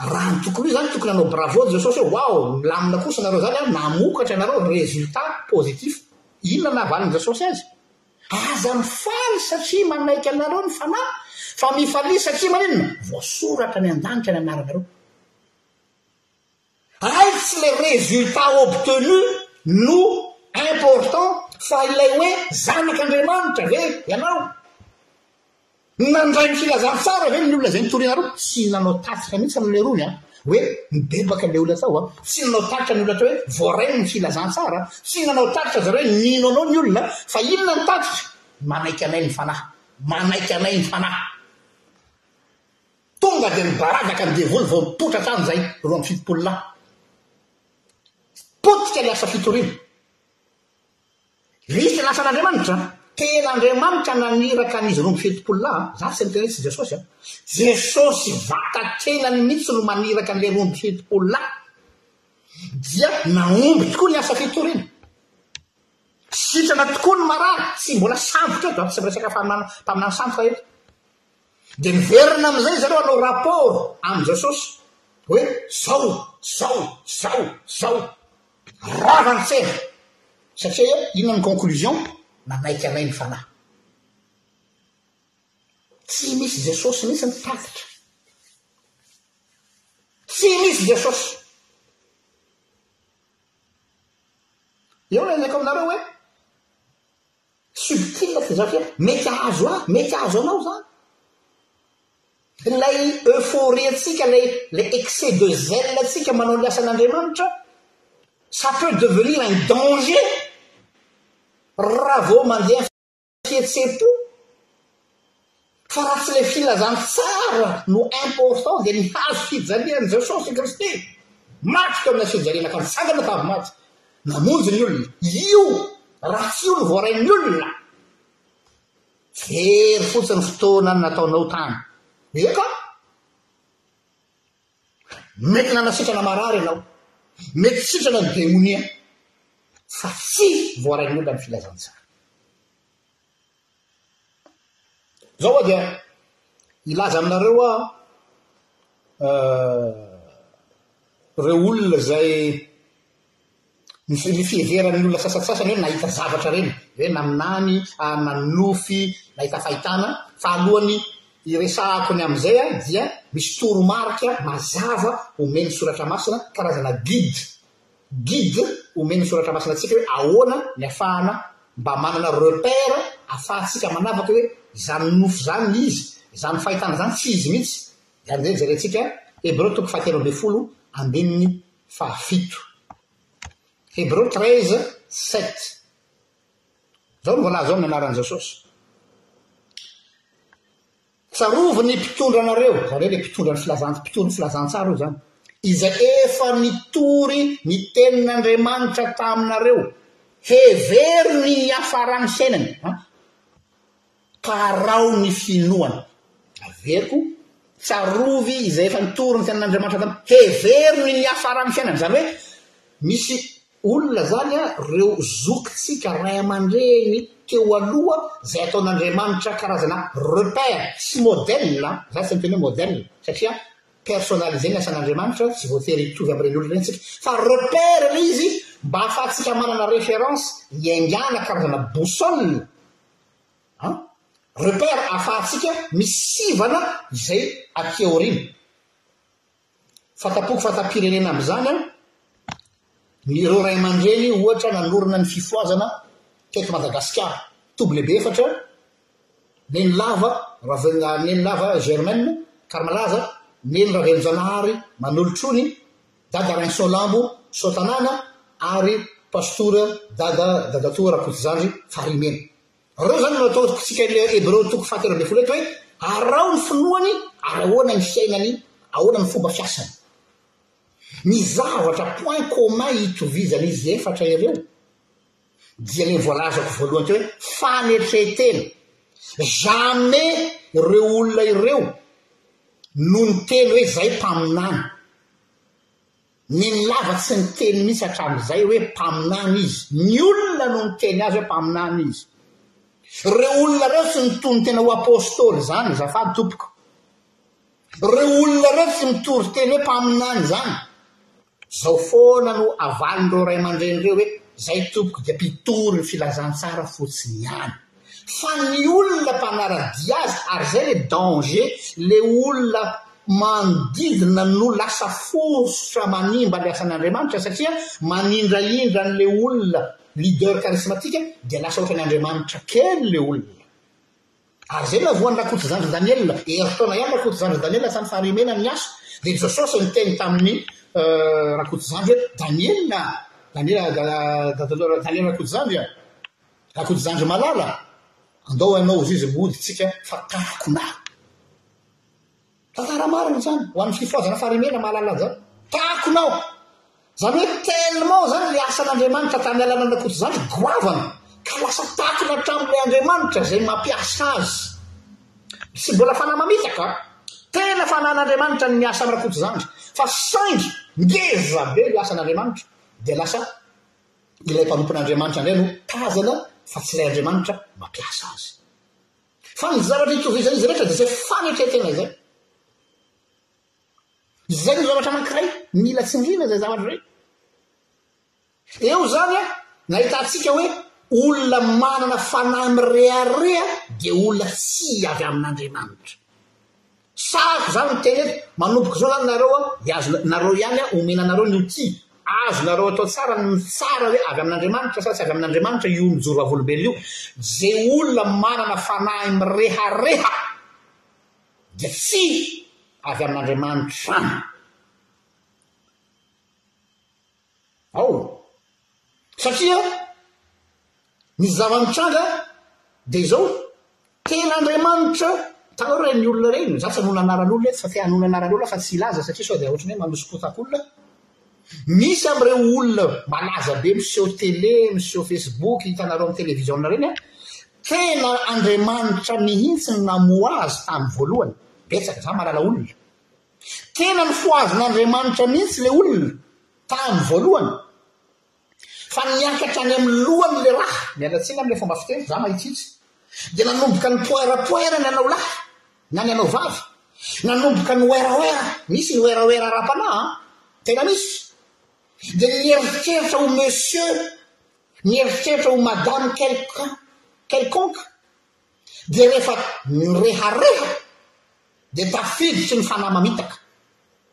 Raha ny tokony ho izy zany tokony hanao bravo an'i Jesosy hoe wow milamina kosa nareo zany an, namokatra ianareo résultat positif. Inona nahavalin'i Jesosy azy? Aza mifaly satria manaiky anareo ny fanahy fa mifalia satria maninona? Voasoratra any an-danitra ny anaranareo. Hay tsy le résultat obtenu no important fa ilay hoe zanak'Andriamanitra ve ianao? Nandray ny filazantsara ve ny olona izay nitorianareo? Tsy nanao tatitra mihitsy ny leirony an! Hoe nibebaka ilay olona tao an! Tsy nanao tatitra ny olona tao hoe voarainy ny filazantsara an! Tsy nanao tatitra zareo hoe nino anao ny olona an! Fa inona ny tatitra? Manaiky anay ny Fanahy! Manaiky anay ny Fanahy! Tonga dia nibaradaka ny devoly vao nipoitra hatrany izay roa amby fitopolo lahy. Potika ny asa fitoriana. Lisitra ny asan'Andriamanitra. Tena Andriamanitra naniraka an'izy roa amby fitopolo lahy an. Za tsy interesse Jesosy an. Jesosy vatan-tenany mihitsy no maniraka an'ilay roa amby fitopolo lahy. Dia nahomby tokoa ny asa fitoriana. Sitrana tokoa ny marary. Tsy mbola sandoka eto an. Tsy miresaka faminana mpaminany sandoka eto. Dia miverina amin'izay zareo hanao rapport amin'i Jesosy hoe zao, zao, zao, zao. Rava ny tsena. Satria inona ny conclusion? Nanaiky anay ny Fanahy. Tsy misy Jesosy mihitsy ny tatitra. Tsy misy Jesosy. Eo ny aneko aminareo hoe Subtil filozofia, mety hahazo ahy, mety hahazo anao izany. Ilay euphorie-ntsika, ilay ilay excès de zèle-ntsika manao ny asan'Andriamanitra, ça peut devenir un danger raha vao mandeha fihetsem-po. Fa raha tsy ilay filazantsara no important dia ny hazo fijalian'i Jesosy Kristy maty teo amin'ny fijaliana ka nitsangana tavy maty namonjy ny olona io raha tsy io no voarain'ny olona very fotsiny fotoana nataonao tany eka mety nanasitrana marary ianao mety sitrana ny demonia fa tsy voarain'ny olona ny filazantsara Izao aho dia hilaza aminareo hoa ireo olona izay ny fiheveran'ny olona sasantsasany hoe nahita zavatra ireny, hoe naminany, nanonofy, nahita fahitana, fa alohan'ny hiresahako ny amin'izay aho dia misy toromarika mazava omen'ny soratra masina, karazana guide. guide omen'ny soratra masina antsika hoe ahoana ny afahana mba manana repère afahantsika manavaka hoe izany nofo izany ny izy, izany fahitana izany tsy izy mihitsy, izany indray jerentsika Hebreo toko fahatelo ambin'ny folo andininy fahafito. Hebreo treize sept. Izao no voalaza ao amin'ny anaran'i Jesosy. Tsarovy ny mpitondra anareo, izany hoe ilay mpitondra ny filazan, mpitory ny filazantsara io izany, izay efa nitory ny tenin'Andriamanitra taminareo, hevero ny hiafaran'ny fiainany, an, tarao ny finoany. Averiko, tsarovy izay efa nitory ny tenin'Andriamanitra taminareo, hevero ny hiafaran'ny fiainany, izany hoe misy Olona zany a reo zokintsika ray amandreny teo aloha zay ataon'Andriamanitra karazana repère sy modèle a, za tsy miteny hoe modèle satria personnalisé ny asan'Andriamanitra tsy voatery hitovy amin'ireny olona ireny tsika fa repère le izy mba afahantsika manana référence iaingana karazana boussole an repère afahantsika misy sivana izay aty aoriana Fantapoko fanta-pirenena amin'izany an, ny ireo ray aman-dreny ohatra nanorina ny fifohazana teto Madagasikara, toby lehibe efatra, Neny Lava, Ravelona Neny Lava Germaine, Karmalaza, Neny Ravelonjanahary Manolotrony, Dada Rainsoalambo Soatanàna ary Pastora Dada Dadatoa Rakotozandry Farimena. Ireo izany no ataontsika amin'ilay Hebreo toko fahatelo ambin'ny folo eto hoe, Araho ny finoany ary ahoana ny fiainany, ahoana ny fomba fiasany. Ny zavatra point commun itovizan'izy efatra ireo dia ilay voalazako voalohany teo hoe fanetren-tena. Jamais ireo olona ireo no niteny hoe izahay mpaminany. Nino lava tsy niteny mihitsy hatramin'izay hoe mpaminany izy. Ny olona no niteny azy hoe mpaminany izy. Ireo olona ireo tsy nitono tena ho apostoly izany azafady tompoko. Ireo olona ireo tsy mitory teny hoe mpaminany izany. Izao foana no avalin'ireo ray aman-dreny ireo hoe, izay tompoko dia mpitory ny filazantsara fotsiny ihany. Fa ny olona mpanaradia azy ary zay le danger le olona manodidina no lasa fositra manimba ny asan' Andriamanitra satria manindraindra anle olona leader karismatika dia lasa ohatrany Andriamanitra kely le olona ary zay navoan Rakoto zandry Daniela herintaona ihany Rakoto zandry Daniela tany Fahariomena niasa dia Jososy niteny taminy Rakoto zandry hoe Daniela Daniela Daniela Rakoto zandry a Rakotojandry malala andao ianao ho juge mody tsika fa tahako na. Tantara marina izany ho an'ny fifohazana farimena malala zany. Tahako nao. Zany hoe tellement zany le asan'Andriamanitra tany alalana Rakotozandry goavana ka lasa takona hatramin'ilay Andriamanitra izay mampiasa azy. Tsy mbola fanahy mamitaka. Tena fanahin'Andriamanitra ny miasa amin'ny Rakotozandry fa saingy ngeza be ny asan'Andriamanitra dia lasa ilay mpanompon'Andriamanitra indray no tazana fa tsy ilay Andriamanitra mampiasa azy. Fa ny zavatra itovizan'izy rehetra dia izay fanetren-tena izay. Izay no zavatra anankiray mila tsindrina izay zavatra izay. Eo izany a, nahitantsika hoe olona manana fanahy mirehareha dia olona tsy avy amin'Andriamanitra. Sarotro zany miteny eto, manomboka zao zany nareo a de azo nareo ihany a omena anareo ny outil azonareo atao tsara ny mitsara hoe avy amin'Andriamanitra sa tsy avy amin'Andriamanitra io mijoro vavolombelona io, ze olona manana fanahy mirehareha de tsy avy amin'Andriamanitra zany. Ao. Satria ny zava-nitranga dia izao, tena Andriamanitra, hitanao ireny olona ireny, izaho tsy hanonona anaran'olona eto fa te hanonona anaran'olona fa tsy hilaza satria sao dia ohatran'ny hoe manosikotaka olona, misy amin'ireo olona malaza be miseho télé, miseho Facebook, hitanareo amin'ny télévision ireny an, tena Andriamanitra mihitsy no namoaha azy tamin'ny voalohany, betsaka, izaho mahalala olona. Tena nifohazin'Andriamanitra mihitsy ilay olona tamin'ny voalohany fa niakatra any amin'ny lohany ilay raha, miala tsiny amin'ilay fomba fiteny za mahitsitsy, dia nanomboka nipoerapoera ny anao lahy na ny anao vavy, nanomboka nihoerahoera, misy ny hoerahoera ara-panahy an, tena misy, dia nieritreritra ho monsieur, nieritreritra ho madame quelqu'un, quelconque, Dia rehefa nirehareha dia tafiditry ny fanahy mamitaka,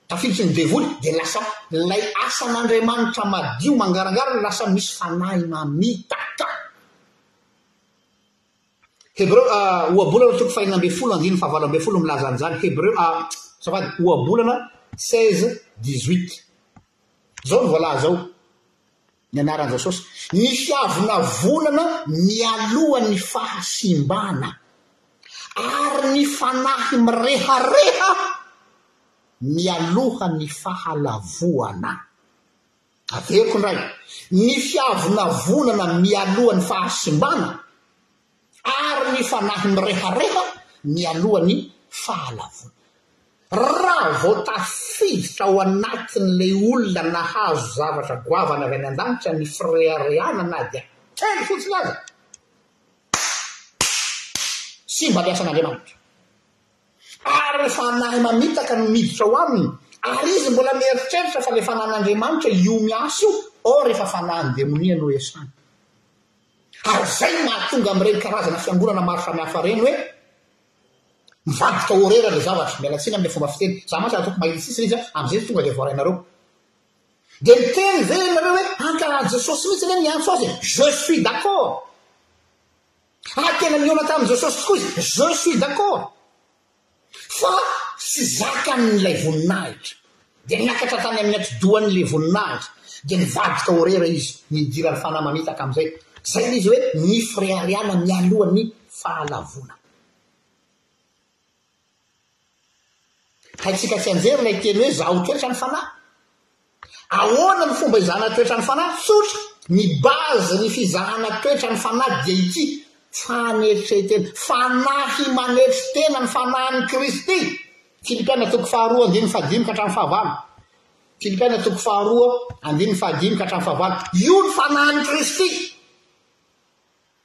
tafiditry ny devoly, dia lasa ilay asan'Andriamanitra madio mangarangara no lasa misy fanahy mamitaka. Hebreo a, Ohabolana toko fahenina ambin'ny folo andininy fahavalo ambin'ny folo milaza an'izany, Hebreo a, azafady, Ohabolana seize dix-huit. Izao no voalaza ao, Ny anaran'i Jesosy. Ny fiavonavonana mialohan'ny fahasimbana. Ary ny fanahy mirehareha mialohan'ny fahalavoana. Averiko indray, ny fiavonavonana mialohan'ny fahasimbana. ary ny fanahy mirehareha mialoha ny fahalavoana. Raha vao tafiditra ao anatin'ilay olona nahazo zavatra goavana avy any an-danitra ny fireharehana na dia kely fotsiny aza, simba ny asan'Andriamanitra. Ary ny fanahy mamitaka no miditra ao aminy, ary izy mbola mieritreritra fa ilay fanan'Andriamanitra io miasa io, or efa fanahin-demonia no iasany. Ary izay no mahatonga amin'ireny karazana fiangonana maro samihafa ireny hoe mivabotra horaire ilay zavatra, miala tsiny amin'ilay fomba fiteny, izaho mantsy ataoko mahitsy sisa izy an, amin'izay tonga dia voarainareo. Dia miteny ve ianareo hoe ankaran'i Jesosy mihitsy anie niantso azy e? Je suis d'accord! Ary tena nihaona tamin'i Jesosy tokoa izy, je suis d'accord! Fa tsy zaka aminy ilay voninahitra. Dia niakatra tany amin'ny atidohany ilay voninahitra, dia nivadika ho rera izy, nidiran'ny fanahy mamitaka amin'izay. Izay ilay izy hoe ny fireharehana mialoha ny fahalavoana. Haintsika tsianjery ilay teny hoe izaho toetra ny fanahy. Ahoana ny fomba izahana toetra ny fanahy? Tsotra, ny base ny fizahana toetra ny fanahy dia ity, faneritrehi-tena, fanahy manetry tena ny fanahin'i Kristy, Filipiana toko faharoa andininy fahadimy ka hatramin'ny fahavalo, Filipiana toko faharoa andininy fahadimy ka hatramin'ny fahavalo, io ny fanahin'i Kristy.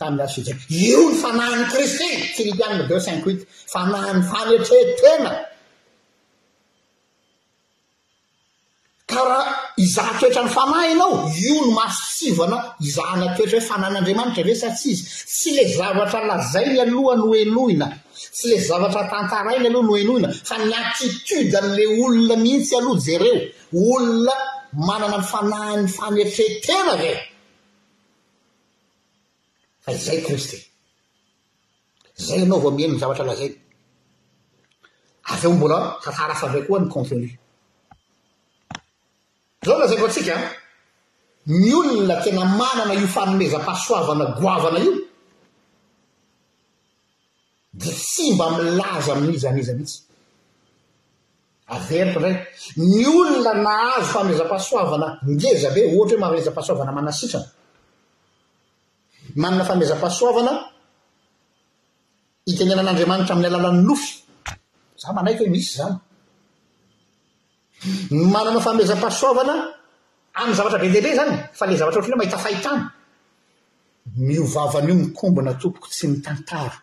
Tamin'ny lafy fijery, io ny fanahin'i Kristy, Filipiana deux cinq huit, fanahin'ny fanetren-tena. Ka raha izaha toetra ny fanahy ianao, io no mahasotsivana izaha na toetra hoe fanan'Andriamanitra ve sa tsia izy. Tsy ilay zavatra lazainy aloha no henoina, tsy ilay zavatra tantarainy aloha no henoina, fa ny attitude-n'ilay olona mihitsy aloha jereo. Olona manana ny fanahin'ny fanetren-tena ve? Fa izay Kristy. Izay ianao vao mihaino ny zavatra lazainy. Avy eo mbola tantara hafa indray koa ny contenu. Izao lazaiko antsika, ny olona tena manana io fanomezam-pahasoavana goavana io, Dia tsy mba milaza amin'iza n'iza mihitsy. Averiko indray, ny olona nahazo famehezam-pahasoavana ngeza be, ohatra hoe mamehezam-pahasoavana manasitrana, manana famehezam-pahasoavana itenenan'Andriamanitra amin'ny alalan'ny nofy, izaho manaiky hoe misy izany. Ny manana fanomezam-pahasoavana amin'ny zavatra be dia be izany fa ilay zavatra ohatran'ny hoe mahita fahitana. Miovava an'io mikombona tompoko tsy mitantara.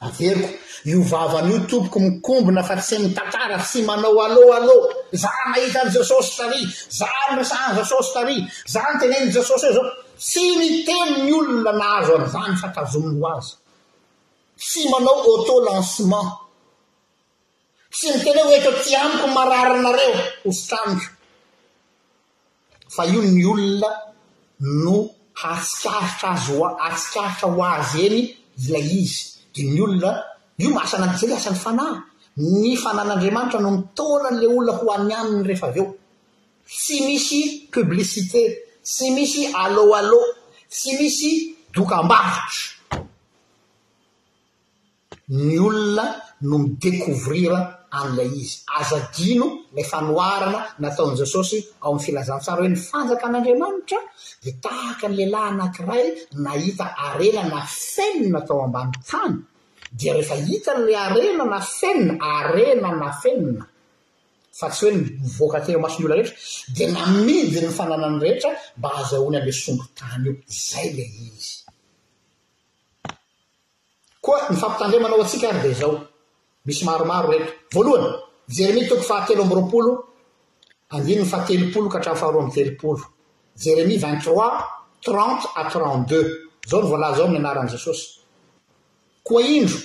Averiko, io vava an'io tompoko mikombona fa tsy mitantara, tsy manao allo allo, za nahita an'i Jesosy tary, za niresaka an'i Jesosy tary, za nitenenin'i Jesosy hoe zao. Tsy miteny ny olona nahazo an'izany fa tazominy ho azy. Tsy manao auto lancement. Tsy miteny aho eto aty amiko mararinareo hosokaniko fa io ny olona no hahatsikaritra azy ho hahatsikaritra ho azy eny ilay izy dia ny olona io mahasana an'i Jery asan'ny fanahy ny fanan'Andriamanitra no mitaona an'ilay olona ho any aminy rehefa avy eo tsy misy publicité tsy misy allo allo tsy misy dokambarotra ny olona no mi-decouvrir an'ilay izy. Aza adino ilay fanoharana nataon'i Jesosy ao amin'ny Filazantsara hoe ny fanjakan'Andriamanitra dia tahaka ny lehilahy anankiray nahita harena nafenina tao ambany tany, dia rehefa hitany ilay harena nafenina, harena nafenina, fa tsy hoe nivoaka teo imason'ny olona rehetra, dia namidy ny fananany rehetra mba hazahoany an'ilay sombin-tany io. Izay ilay izy. Koa ny fampitandremana ho antsika ary dia izao, misy maromaro ireto. Voalohany, Jeremia toko fahatelo amby roapolo, andininy fahatelopolo ka hatramin'ny faharoa amby telopolo, Jeremia vingt trois, trente à trente deux. Izao no voalaza ao amin'ny anaran'i Jesosy, Koa indro,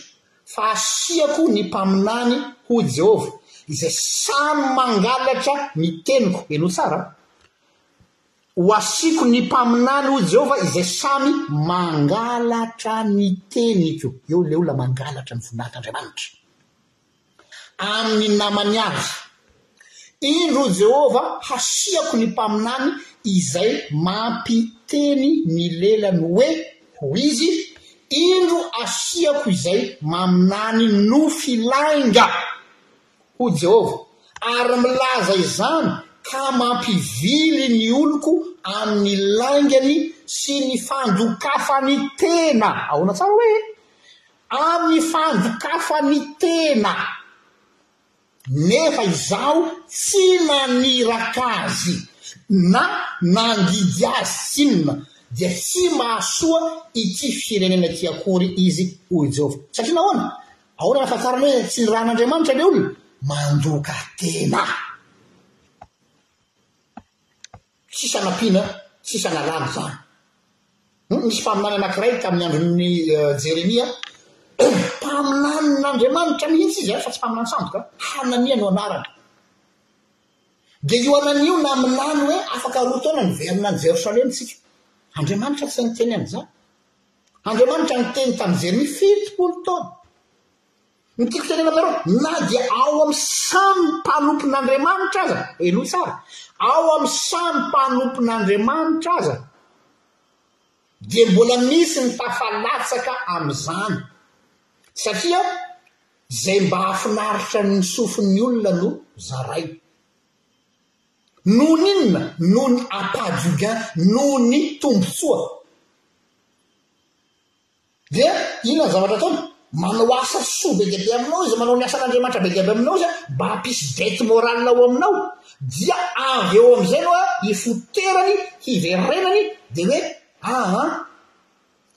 fa hasiako ny mpaminany, hoy Jehovah, izay samy mangalatra ny teniko. Henoy tsara an! Ho asiako ny mpaminany, hoy Jehovah, izay samy mangalatra ny teniko. Eo ilay olona mangalatra ny voninahitr'Andriamanitra amin'ny namany avy. Indro, hoy Jehovah, hasiako ny mpaminany izay mampiteny ny lelany hoe, ho izy, Indro asiako izay maminany nofy lainga. hoy Jehovah, ary milaza izany ka mampivily ny oloko amin'ny laingany sy ny fandokafany tena. Ahoana tsara hoe amin'ny fandokafany tena? Nefa izaho tsy naniraka azy na nandidy azy tsinona, dia tsy mahasoa ity firenena ity akory izy, hoy Jehovah. Satria nahoana? Ahoana ny ahafantarana hoe tsy ran'Andriamanitra ilay olona? Mandoka tena. Tsisy anampiana, tsisy analana izany. Hmm, nisy mpaminany anankiray tamin'ny andron'i eh, Jeremia, mpaminanin'Andriamanitra mihitsy izy, eh, fa tsy mpaminany sandoka. Hanania no anarany. Dia io Hanania io naminany hoe afaka roa taona niverina any Jerosalema tsika. Andriamanitra tsy niteny an'izany. Andriamanitra niteny tamin'i Jeremia fitopolo taona. Ny tiako tenena aminareo, na dia ao amin'ny samy mpanompon'Andriamanitra aza, henoy tsara, ao amin'ny samy mpanompon'Andriamanitra aza, dia mbola misy ny tafalatsaka amin'izany. Satria izay mba hahafinaritra ny sofin'ny olona no zarainy. Noho ny inona? Noho ny appât du gain, noho ny tombontsoa. Dia inona ny zavatra ataony? Manao asa soa be dia be aminao izy, manao ny asan'Andriamanitra be dia be aminao izy mba hampisy dette morale ao aminao, dia avy eo amin'izay aloha hifoterany, hiverenany, dia hoe aa.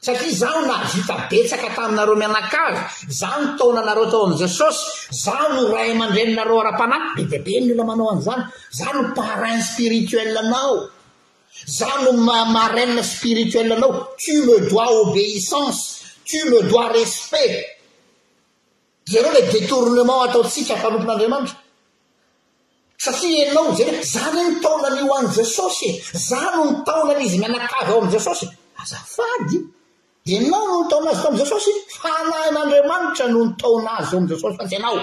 Satria izaho nahavita betsaka taminareo mianakavy, izaho nitaona anareo tao amin'i Jesosy, izaho no ray aman-dreninareo ara-panahy, be dia be ny olona manao an'izany, izaho no parrain spirituel anao, izaho no marraine spirituelle anao, tu me dois obéissance, tu me dois respect. Ianao ilay detournement ataontsika mpanompon'Andriamanitra. Satria ianao, jereo, izany ny taonany ho an'i Jesosy e! Izaho no nitaona an'izy mianakavy ao amin'i Jesosy. Azafady! Ianao no nitaona azy tao amin'i Jesosy? Fanahin'Andriamanitra no nitaona azy ao amin'i Jesosy, fa tsy ianao.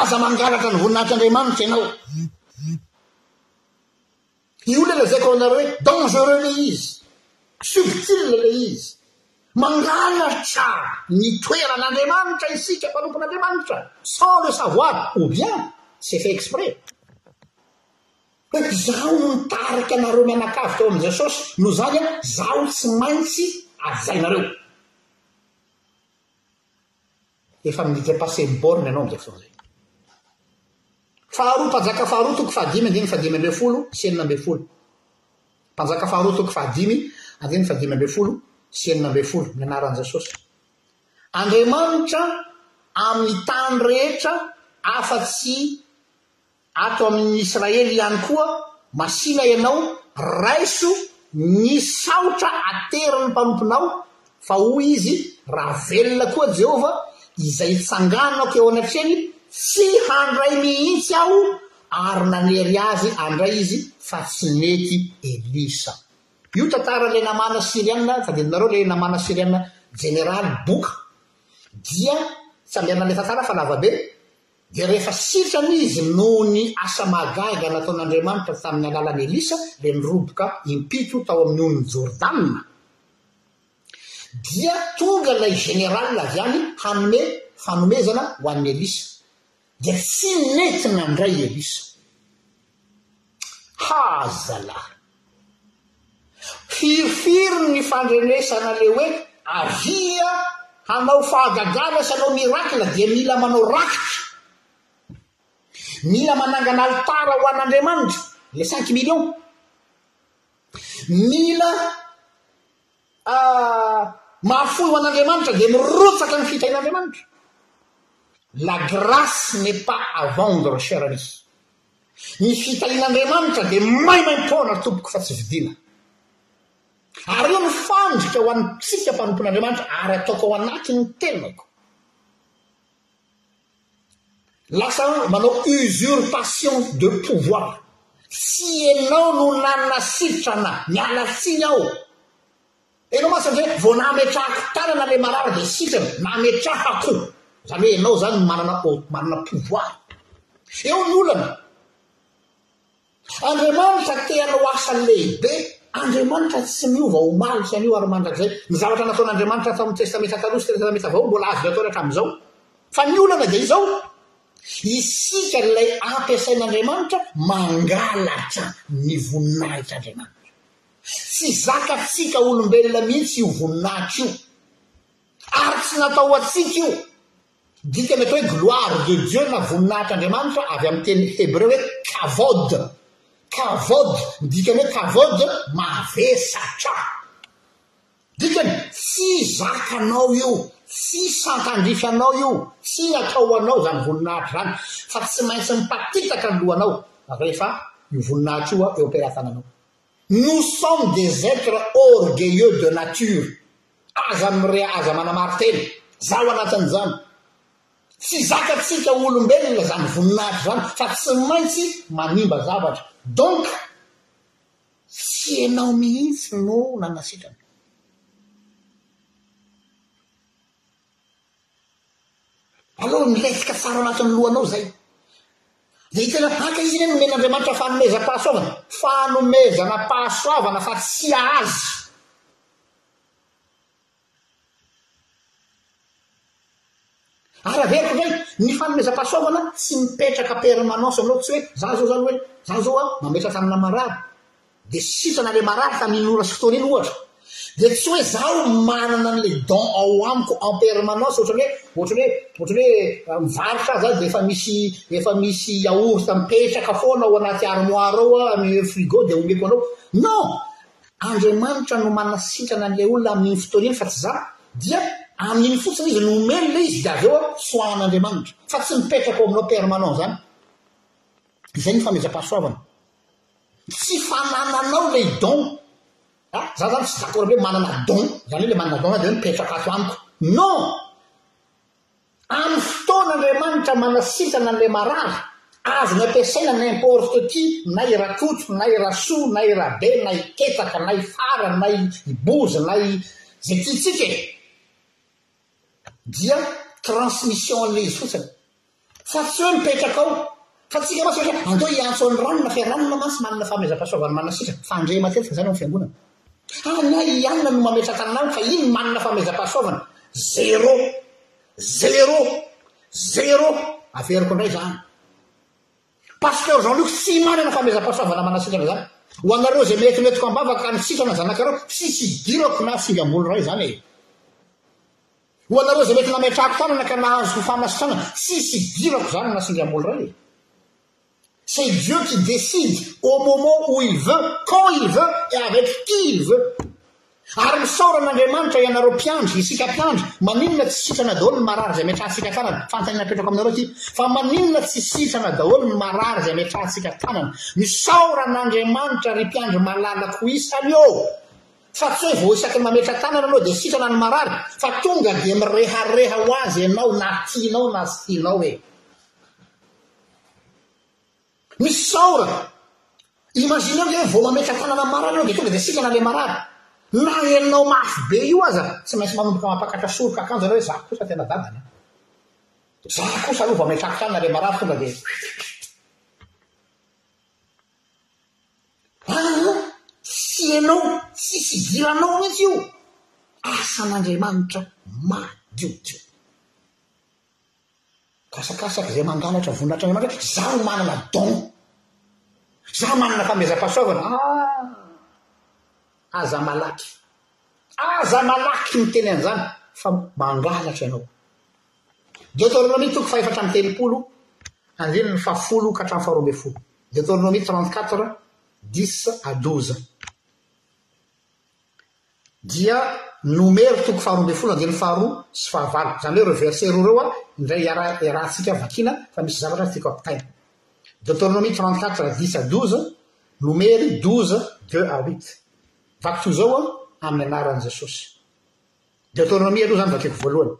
Aza mangalatra ny voninahitr'Andriamanitra ianao. Io ilay lazaiko aminareo hoe dangereux ilay izy, subtil ilay izy. Mangalatra ny toeran'Andriamanitra isika mpanompon'Andriamanitra sans le savoir ou bien c'est fait exprès. Hoe izaho no nitarika anareo mianakavy teo amin'i Jesosy, noho izany aho, izaho tsy maintsy hajainareo. Efa midika passé ny borne ianao amin'izay fotoana izay. Faharoa, Mpanjaka faharoa toko fahadimy andininy fahadimy ambin'ny folo sy enina ambin'ny folo. Mpanjaka faharoa toko fahadimy andininy fahadimy ambin'ny folo sy enina ambin'ny folo, ny anaran'i Jesosy. Andriamanitra amin'ny tany rehetra afa-tsy Ato amin' ny Israely ihany koa, masìna ianao, raiso ny saotra aterin' ny mpanomponao, fa hoy izy, Raha velona koa Jehovah, izay itsanganako eo anatrehany, tsy handray mihitsy aho, ary nanery azy handray izy, fa tsy nety Elisa. Io tantaran' ilay Namàna Syriana, tadidinareo ilay Namàna Syriana, jeneraly, boka, dia tsy andeha hanala ilay tantara fa lavabe. Dia rehefa sitrana izy noho ny asa mahagaga nataon'Andriamanitra tamin'ny alalan'i Elisa, dia niroboka impito tao amin'ny onin'i Jordana. Dia tonga ilay général avy any hanome fanomezana ho an'i Elisa. Dia tsy nety nandray i Elisa. Ha zalahy! Firifiry ny fandrenesana le hoe avia hanao fahagagana sy hanao miracle dia mila manao rakitra, mila manangana alitara ho an'Andriamanitra, le cinq millions, mila mahafoy ho an'Andriamanitra dia mirotsaka ny fiitain'Andriamanitra. La grace n'est pas à vendre cher ami. Ny fitahian'Andriamanitra dia maimaim-poana tompoko fa tsy vidiana. Ary io no fandrika ho antsika mpanompon'Andriamanitra ary ataoko ao anatin'ny tenako. Lasa manao usurpation de pouvoir. Tsy ianao no nanasitrana, miala tsiny aho. Enao mantsy ve vao nametrahako tanana le marary de sitrana, nametrahako, zany hoe enao zany no manana manana pouvoir, eo ny olana, Andriamanitra te hanao asa lehibe, Andriamanitra tsy miova omaly sy anio ary mandrakizay, ny zavatra nataon'Andriamanitra tamin'ny testamenta taloha sy testamenta vaoha mbola azony atao hatramizao, fa ny olana de izao, isika ilay ampiasain'Andriamanitra mangalatra ny voninahitr'Andriamanitra, Tsy zakatsika olombelona mihitsy io voninahitra io, ary tsy natao ho antsika io. Dikany atao hoe gloire de Dieu na voninahitr'Andriamanitra avy amin'ny teny hebreo hoe kavod. Kavod, ny dikany hoe kavod, mavesatra. Dikany, tsy zakanao io, tsy santandrify anao io, tsy natao ho anao izany voninahitra izany, fa tsy maintsy mipatitaka ny lohanao rehefa io voninahitra io eo am-pelatananao. Nous sommes des etres orgueilleux de nature, aza mireha aza manamaro tena, za ao anatin'izany, tsy zakatsika olombelona zany voninahitra zany fa tsy maintsy manimba zavatra, donc tsy enao mihitsy no nanasitrana. Aleo miresaka tsara ao anatin'ny lohanao izay. Dia tena haka izy anie nomen'Andriamanitra fanomezam-pahasoavana, fanomezana-pahasoavana fa tsy azy. Ary averiko indray, ny fanomezam-pahasoavana tsy mipetraka permanence aminao, tsy hoe za zao zany hoe za zao a mametraka amina marary, dia sitrana ilay marary tamin'iny ora sy fotoana iny ohatra dia tsy hoe zaho manana an'ilay don ao amiko en permanence ohatran'ny hoe ohatran'ny hoe ohatran'ny hoe mivarotra aza dia efa misy efa misy yaourt mipetraka foana ao anaty armoire ao amin'ny frigo dia omeko anao non Andriamanitra no manasitrana an'ilay olona amin'iny fotoana iny fa tsy zaho dia amin'iny fotsiny izy no omeny ilay izy dia avy eo soahan'Andriamanitra fa tsy mipetraka ao aminao permanent zany izay ny fametra-pahasoavana Tsy fanananao ilay don. Ah, za zany tsy d'accord amin'ilay hoe manana don. Izany hoe ilay manana don za dia hoe mipetraka ato amiko. Non! Amin'ny fotoana Andriamanitra manasitrana an'ilay marary, azony ampiasaina n'importe qui, na i Rakoto, na i Rasoa, na i Rabe, na i Ketaka, na i Fara, na i Boza, na i izay tiantsika e! Dia transmission an'ilay izy fotsiny. Fa tsy hoe mipetraka ao. Fa tsika mantsy ohatra hoe andao hiantso an'i Ranona fa i Ranona mantsy manana fanomezam-pahasoavana manana sitraka fa handre matetika izany ao amin'ny fiangonana. Ary na i Anona no mametraka anao fa iny manana fanomezam-pahasoavana, zéro, zéro, zéro, averiko indray izany. Pasteur Jean Luc tsy manana fanomezam-pahasoavana manana sitrana izany. Ho anareo izay mientinentiko am-bavaka ka ny sitrana zanakareo, tsisy idirako na tsingam-bolo iray izany e. Ho anareo izay mety nametrahako tanana ka nahazo fanasitranana, tsisy idirako zany na sendra mbola iray e! C'est Dieu qui décide au moment où il veut, quand il veut et avec qui il veut! Ary misaora an'Andriamanitra ianareo mpiandry, isika mpiandry, maninona tsy sitrana daholo ny marary izay ametrahantsika tanana? Fanontaniana apetrako aminareo ity, fa maninona tsy sitrana daholo ny marary izay ametrahantsika tanana? Misaora an'Andriamanitra ry mpiandry malalako isany ô! Fa tsy hoe vao isaky ny mametra-tanana anao dia sitrana ny marary fa tonga dia mirehareha ho azy ianao na tianao na tsy tianao e! Misaora! Imagineo ange hoe vao mametra-tanana marary ianao dia tonga dia sitrana ilay marary. Na henonao mafy be io aza tsy maintsy manomboka mampakatra soroka akanjo ianao hoe za kosa tena dadany an! Za kosa aloha vao ametrako tanana ilay marary tonga dia. Aa! tsy ianao, tsisy idiranao mihitsy io, asan'Andriamanitra madiodio. Kasakasak zay mangalatra voninahitr'Andriamanitra, za no manana don, za manana fanomezam-pahasoavana, aa! aza malaky, aza malaky miteny an'izany fa mangalatra ianao. Deotôrnômia toko fahefatra amby telopolo, andininy fahafolo ka hatramin'ny faharoa ambin'ny folo, Deotôrnômia trente-quatre, dix à douze, dia Nomero toko faharoa ambin'ny folo andininy faharoa sy fahavalo, izany hoe ireo versets roa ireo indray iaraha iarahantsika vakiana fa misy zavatra tiako ampitaina. Deotôrnômia trente-quatre, dix à douze, Nomery douze, deux à huit. Vaky toy izao amin'ny anaran'i Jesosy. Deoteronomia aloha izany vakiko voalohany.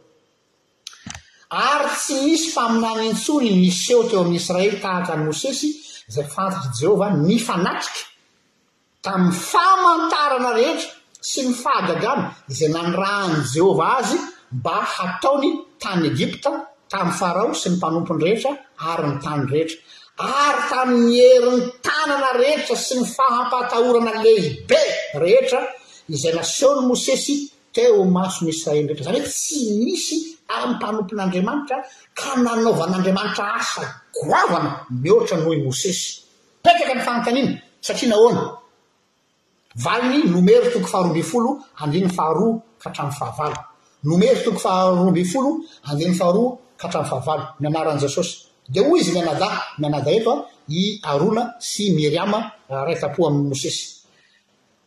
Ary tsy nisy mpaminany intsony niseho teo amin'ny Israely tahaka an'i Mosesy izay fantatr'i Jehovah nifanatrika tamin'ny famantarana rehetra sy ny fahagagana izay nanirahan'i Jehovah azy mba hataony tany Egypta, tamin'i Farao sy ny mpanompony rehetra ary ny tany rehetra, ary tamin'ny herin'ny tanana rehetra sy ny fahampatahorana lehibe rehetra izay nasehon'i Mosesy teo imason'ny Israely rehetra, izany hoe tsy nisy tamin'ny mpanompon'Andriamanitra ka nanaovan'Andriamanitra asa goavana mihoatra noho i Mosesy. Mipetraka ny fanontaniana, satria nahoana? Valiny, Nomery toko faharoa ambin'ny folo, andininy faharoa ka hatramin'ny fahavalo. Nomery toko faharoa ambin'ny folo, andininy faharoa ka hatramin'ny fahavalo, ny anaran'i Jesosy. Dia hoy izy mianadahy, mianadahy eto an, i Arona sy Miriama rahetam-po amin'i Mosesy.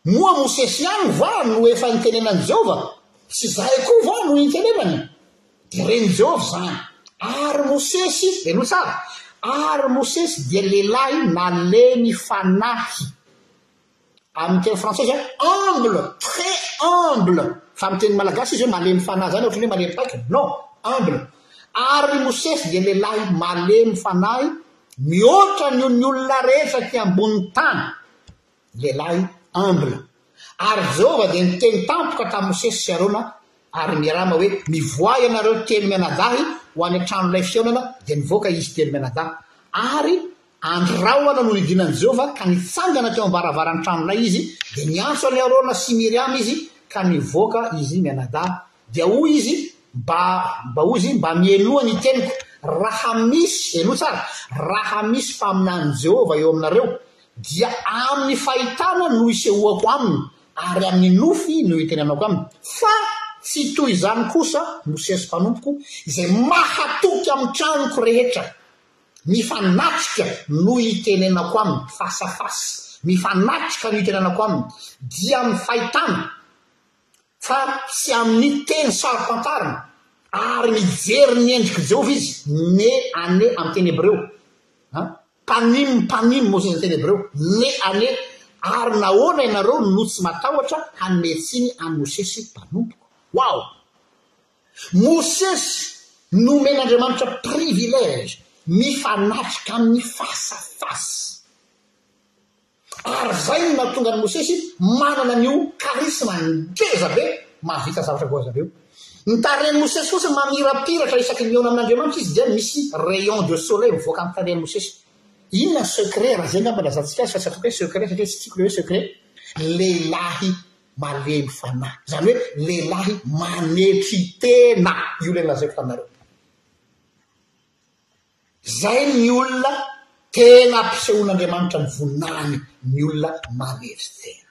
Moa Mosesy ihany va no efa nitenenan'i Jehovah? Tsy izahay koa va no nitenenany? Dia ren'i Jehovah izany. Ary Mosesy, henoy tsara, ary Mosesy dia lehilahy nalemy fanahy. Amin'ny teny frantsay izany, humble, très humble. Fa amin'ny teny malagasy izy hoe malemy fanahy izany ohatran'ny hoe malemy paika. Non, humble. Ary Mosesy dia lehilahy malemy fanahy mihoatra ny ny olona rehetra aty ambonin'ny tany. Lehilahy humble. Ary Jehovah dia niteny tampoka tamin'i Mosesy sy Arona ary Miriama hoe, Mivoaha ianareo telo mianadahy ho any an-tranolay fihaonana, dia nivoaka izy telo mianadahy. Ary andry rahona no nidinan'i Jehovah, ka nitsangana teo am-baravaran'ny tranolay izy, dia niantso an'i Arona sy Miriama izy, ka nivoaka izy mianadahy. Dia hoy izy, Mba, mba hoy izy, mba miheloha ny teniko. Raha misy, heloha tsara, raha misy mpaminanin'i Jehovah eo aminareo, dia amin'ny fahitana no isehoako aminy, ary amin'ny nofy no itenenako aminy. Fa tsy toy izany kosa Mosesy mpanompoko, izay mahatoky amin'ny tranoko rehetra. Mifanatrika no itenenako aminy, face à face, mifanatrika no itenenako aminy, dia amin'ny fahitana. fa tsy amin'ny teny sary tantarina, ary mijery ny endrik'i Jehovah izy, me ane amin'ny teny hebreo, a panim panim moa izany teny hebreo, me ane, ary nahoana ianareo no tsy matahotra hanome tsiny an'i Mosesy mpanompoko? Wow! Mosesy nomen'Andriamanitra privilège mifanatrika amin'ny face à face. Ary izay no nahatonga an'i Mosesy manana an'io karisma ngeza be mahavita zavatra voazareo. Ny tarehin'i Mosesy fotsiny mamirapiratra isaky ny mihaona amin'Andriamanitra izy dia misy rayon de soleil mivoaka amin'ny tarehin'i Mosesy. Inona ny secret, raha izay angamba no ilazantsika azy fa tsy ataoko hoe secret satria tsy tiako ilay hoe secret, lehilahy malemy fanahy. Izany hoe lehilahy manetry tena. Io ilay nolazaiko taminareo. Izay ny olona tena ampisehoan'Andriamanitra ny voninahiny, ny olona maneritseritra.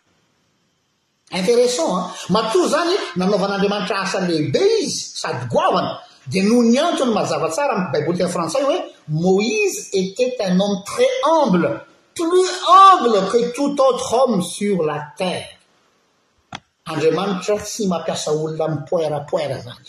Intéressant an! Matoa izany nanaovan'Andriamanitra asa lehibe izy sady goavana, dia noho ny antony mazava tsara amin'ny Baiboly teny frantsay hoe Moïse était un homme très humble, plus humble que tout autre homme sur la terre. Andriamanitra tsy mampiasa olona mipoerapoera izany.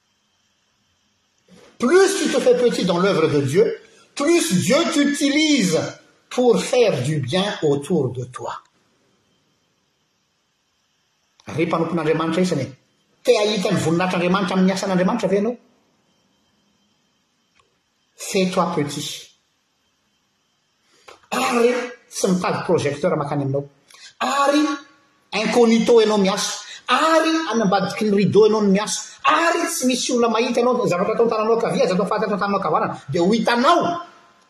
Plus tu te fais petit dans l'oeuvre de Dieu, plus Dieu t'utilise pour faire du bien autour de toi. Ry mpanompon'Andriamanitra isany e, te hahita ny voninahitr'Andriamanitra amin'ny asan'Andriamanitra ve ianao? Fais-toi petit ary tsy mitady projecteur makany aminao ary incognito ianao miasa ary any ambadiky ny rideau ianao no miasa ary tsy misy olona mahita ianao ny zavatra atao an-tananao ankavia aza atao fahatatra an-tananao ankavanana dia ho hitanao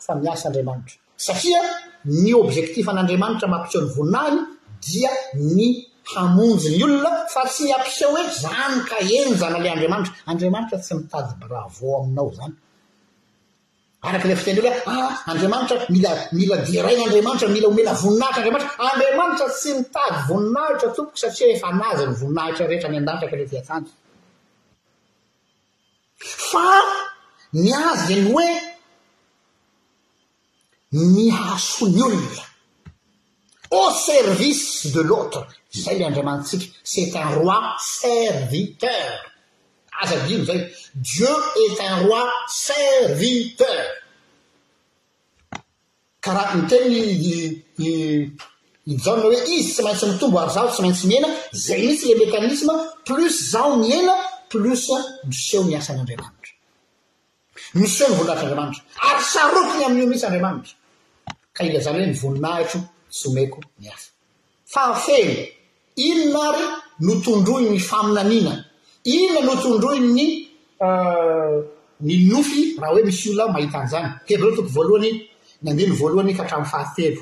fa miasa Andriamanitra satria ny objectif an'Andriamanitra mampiseho ny voninahiny dia ny hamonjy ny olona fa tsy ny hampiseho hoe zany ka henjana le Andriamanitra Andriamanitra tsy mitady bravo aminao zany Araka ilay fiteny hoe ah Andriamanitra mila mila deraina Andriamanitra mila omena voninahitra Andriamanitra Andriamanitra tsy mitady voninahitra tompoko satria efa anazy ny voninahitra rehetra any an-danitra ka rehefa hatrany fa ny azy dia ny hoe mihasoa ny olona Au service de l'autre, izay le Andriamanitsika, c'est un roi serviteur. Aza adino izay, Dieu est un roi serviteur. Ka raha miteny i i i Jaona hoe izy tsy maintsy mitombo ary zaho tsy maintsy mihena, zay mihitsy le mécanisme, plus zaho mihena, plus miseho ny asan'Andriamanitra. Miseho ny voninahitr'Andriamanitra, ary sarotiny ny amin'io mihitsy Andriamanitra, ka ilazany hoe ny voninahitro tsy omeko ny hafa. Fahafeno, inona àry no tondroin'ny faminaniana? Inona no tondroin'ny ny nofy raha hoe misy olona mahita an'izany? Hebreo toko voalohany ny andininy voalohany ka hatramin'ny fahatelo.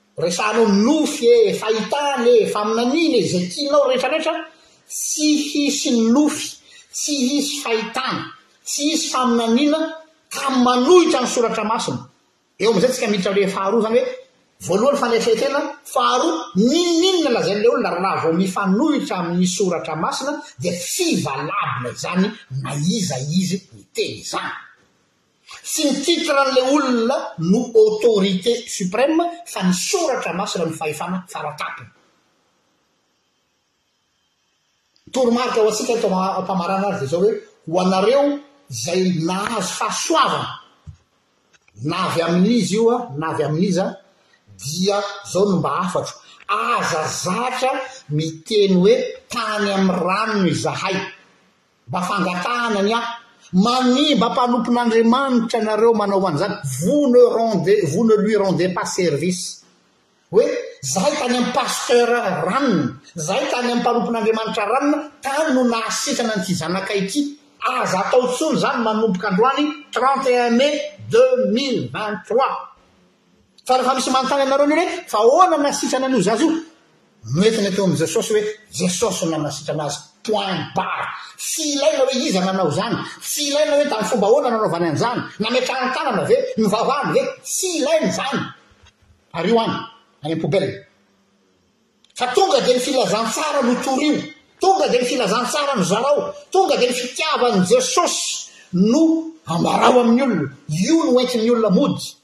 rehefa hanao nofy e, fahitana e, faminaniana e, izay tianao rehetra rehetra, tsy hisy nofy, tsy hisy fahitana, tsy hisy faminaniana ka manohitra ny soratra masina. Eo amin'izay tsika miditra le faharoa zany hoe voalohany fanetretena, faharoa ninoninona lazain'ilay olona ary raha vao mifanohitra amin'ny soratra masina dia tsy valabla izany na iza izy miteny izany. Tsy ny titran'ilay olona no autorité suprême fa ny soratra masina no fahefana faratampony. Toromarika ho antsika eto am-pamaranana azy dia izao hoe, ho anareo izay nahazo fahasoavana, na avy amin'iza io na avy amin'iza, dia izao no mba hafatro, aza zatra miteny hoe tany amin'ny ranony izahay, Mba fangatahana ny ahy. Manimba mpanompon'Andriamanitra nareo manao an'izany, vous ne rendez, vous ne lui rendez pas service. Hoe zahay tany am pasteur Ranona, zahay tany am mpanompon'Andriamanitra Ranona tany no nahasitrana an'ity zanakay ity, aza atao intsony izany manomboka androany 31 mai 2023. Fa rehefa misy manontany anareo ny hoe fa ahoana no nasitrana an'io zaza io? Mihetsina teo amin'i Jesosy hoe Jesosy no nanasitrana azy. Point barre. Tsy ilaina hoe iza nanao izany. Tsy ilaina hoe tamin'ny fomba ahoana nanaovany an'izany. Nametrahany tanana ve? Novavahany ve? Tsy ilaina izany. Ario any, any am-poubelle. Fa tonga dia ny filazantsara no torio, tonga dia ny filazantsara no zarao, tonga dia ny fitiavan'i Jesosy no ambarao amin'ny olona, io no entin'ny olona mody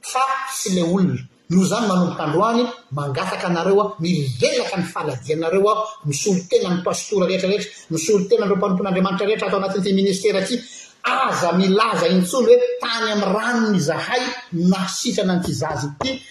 fa tsy le olona. Noho izany manomboka androany mangataka anareo aho, milelaka ny fahalajianareo aho, misolo tena ny pastora rehetra rehetra, misolo tena an'ireo mpanompon'Andriamanitra rehetra ato anatin'ity ministera ity, aza milaza intsony hoe tany amin'ny ranony izahay no nahasitrana an'ity zaza ity,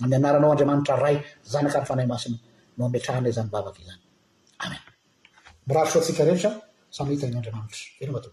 Amin'ny anaranao Andriamanitra Ray, Zanaka ary Fanahy Masina no ametrahanay izany vavaka izany. Amen. Mirary soa antsika rehetra samy hita i Andriamanitra. Eny matoa.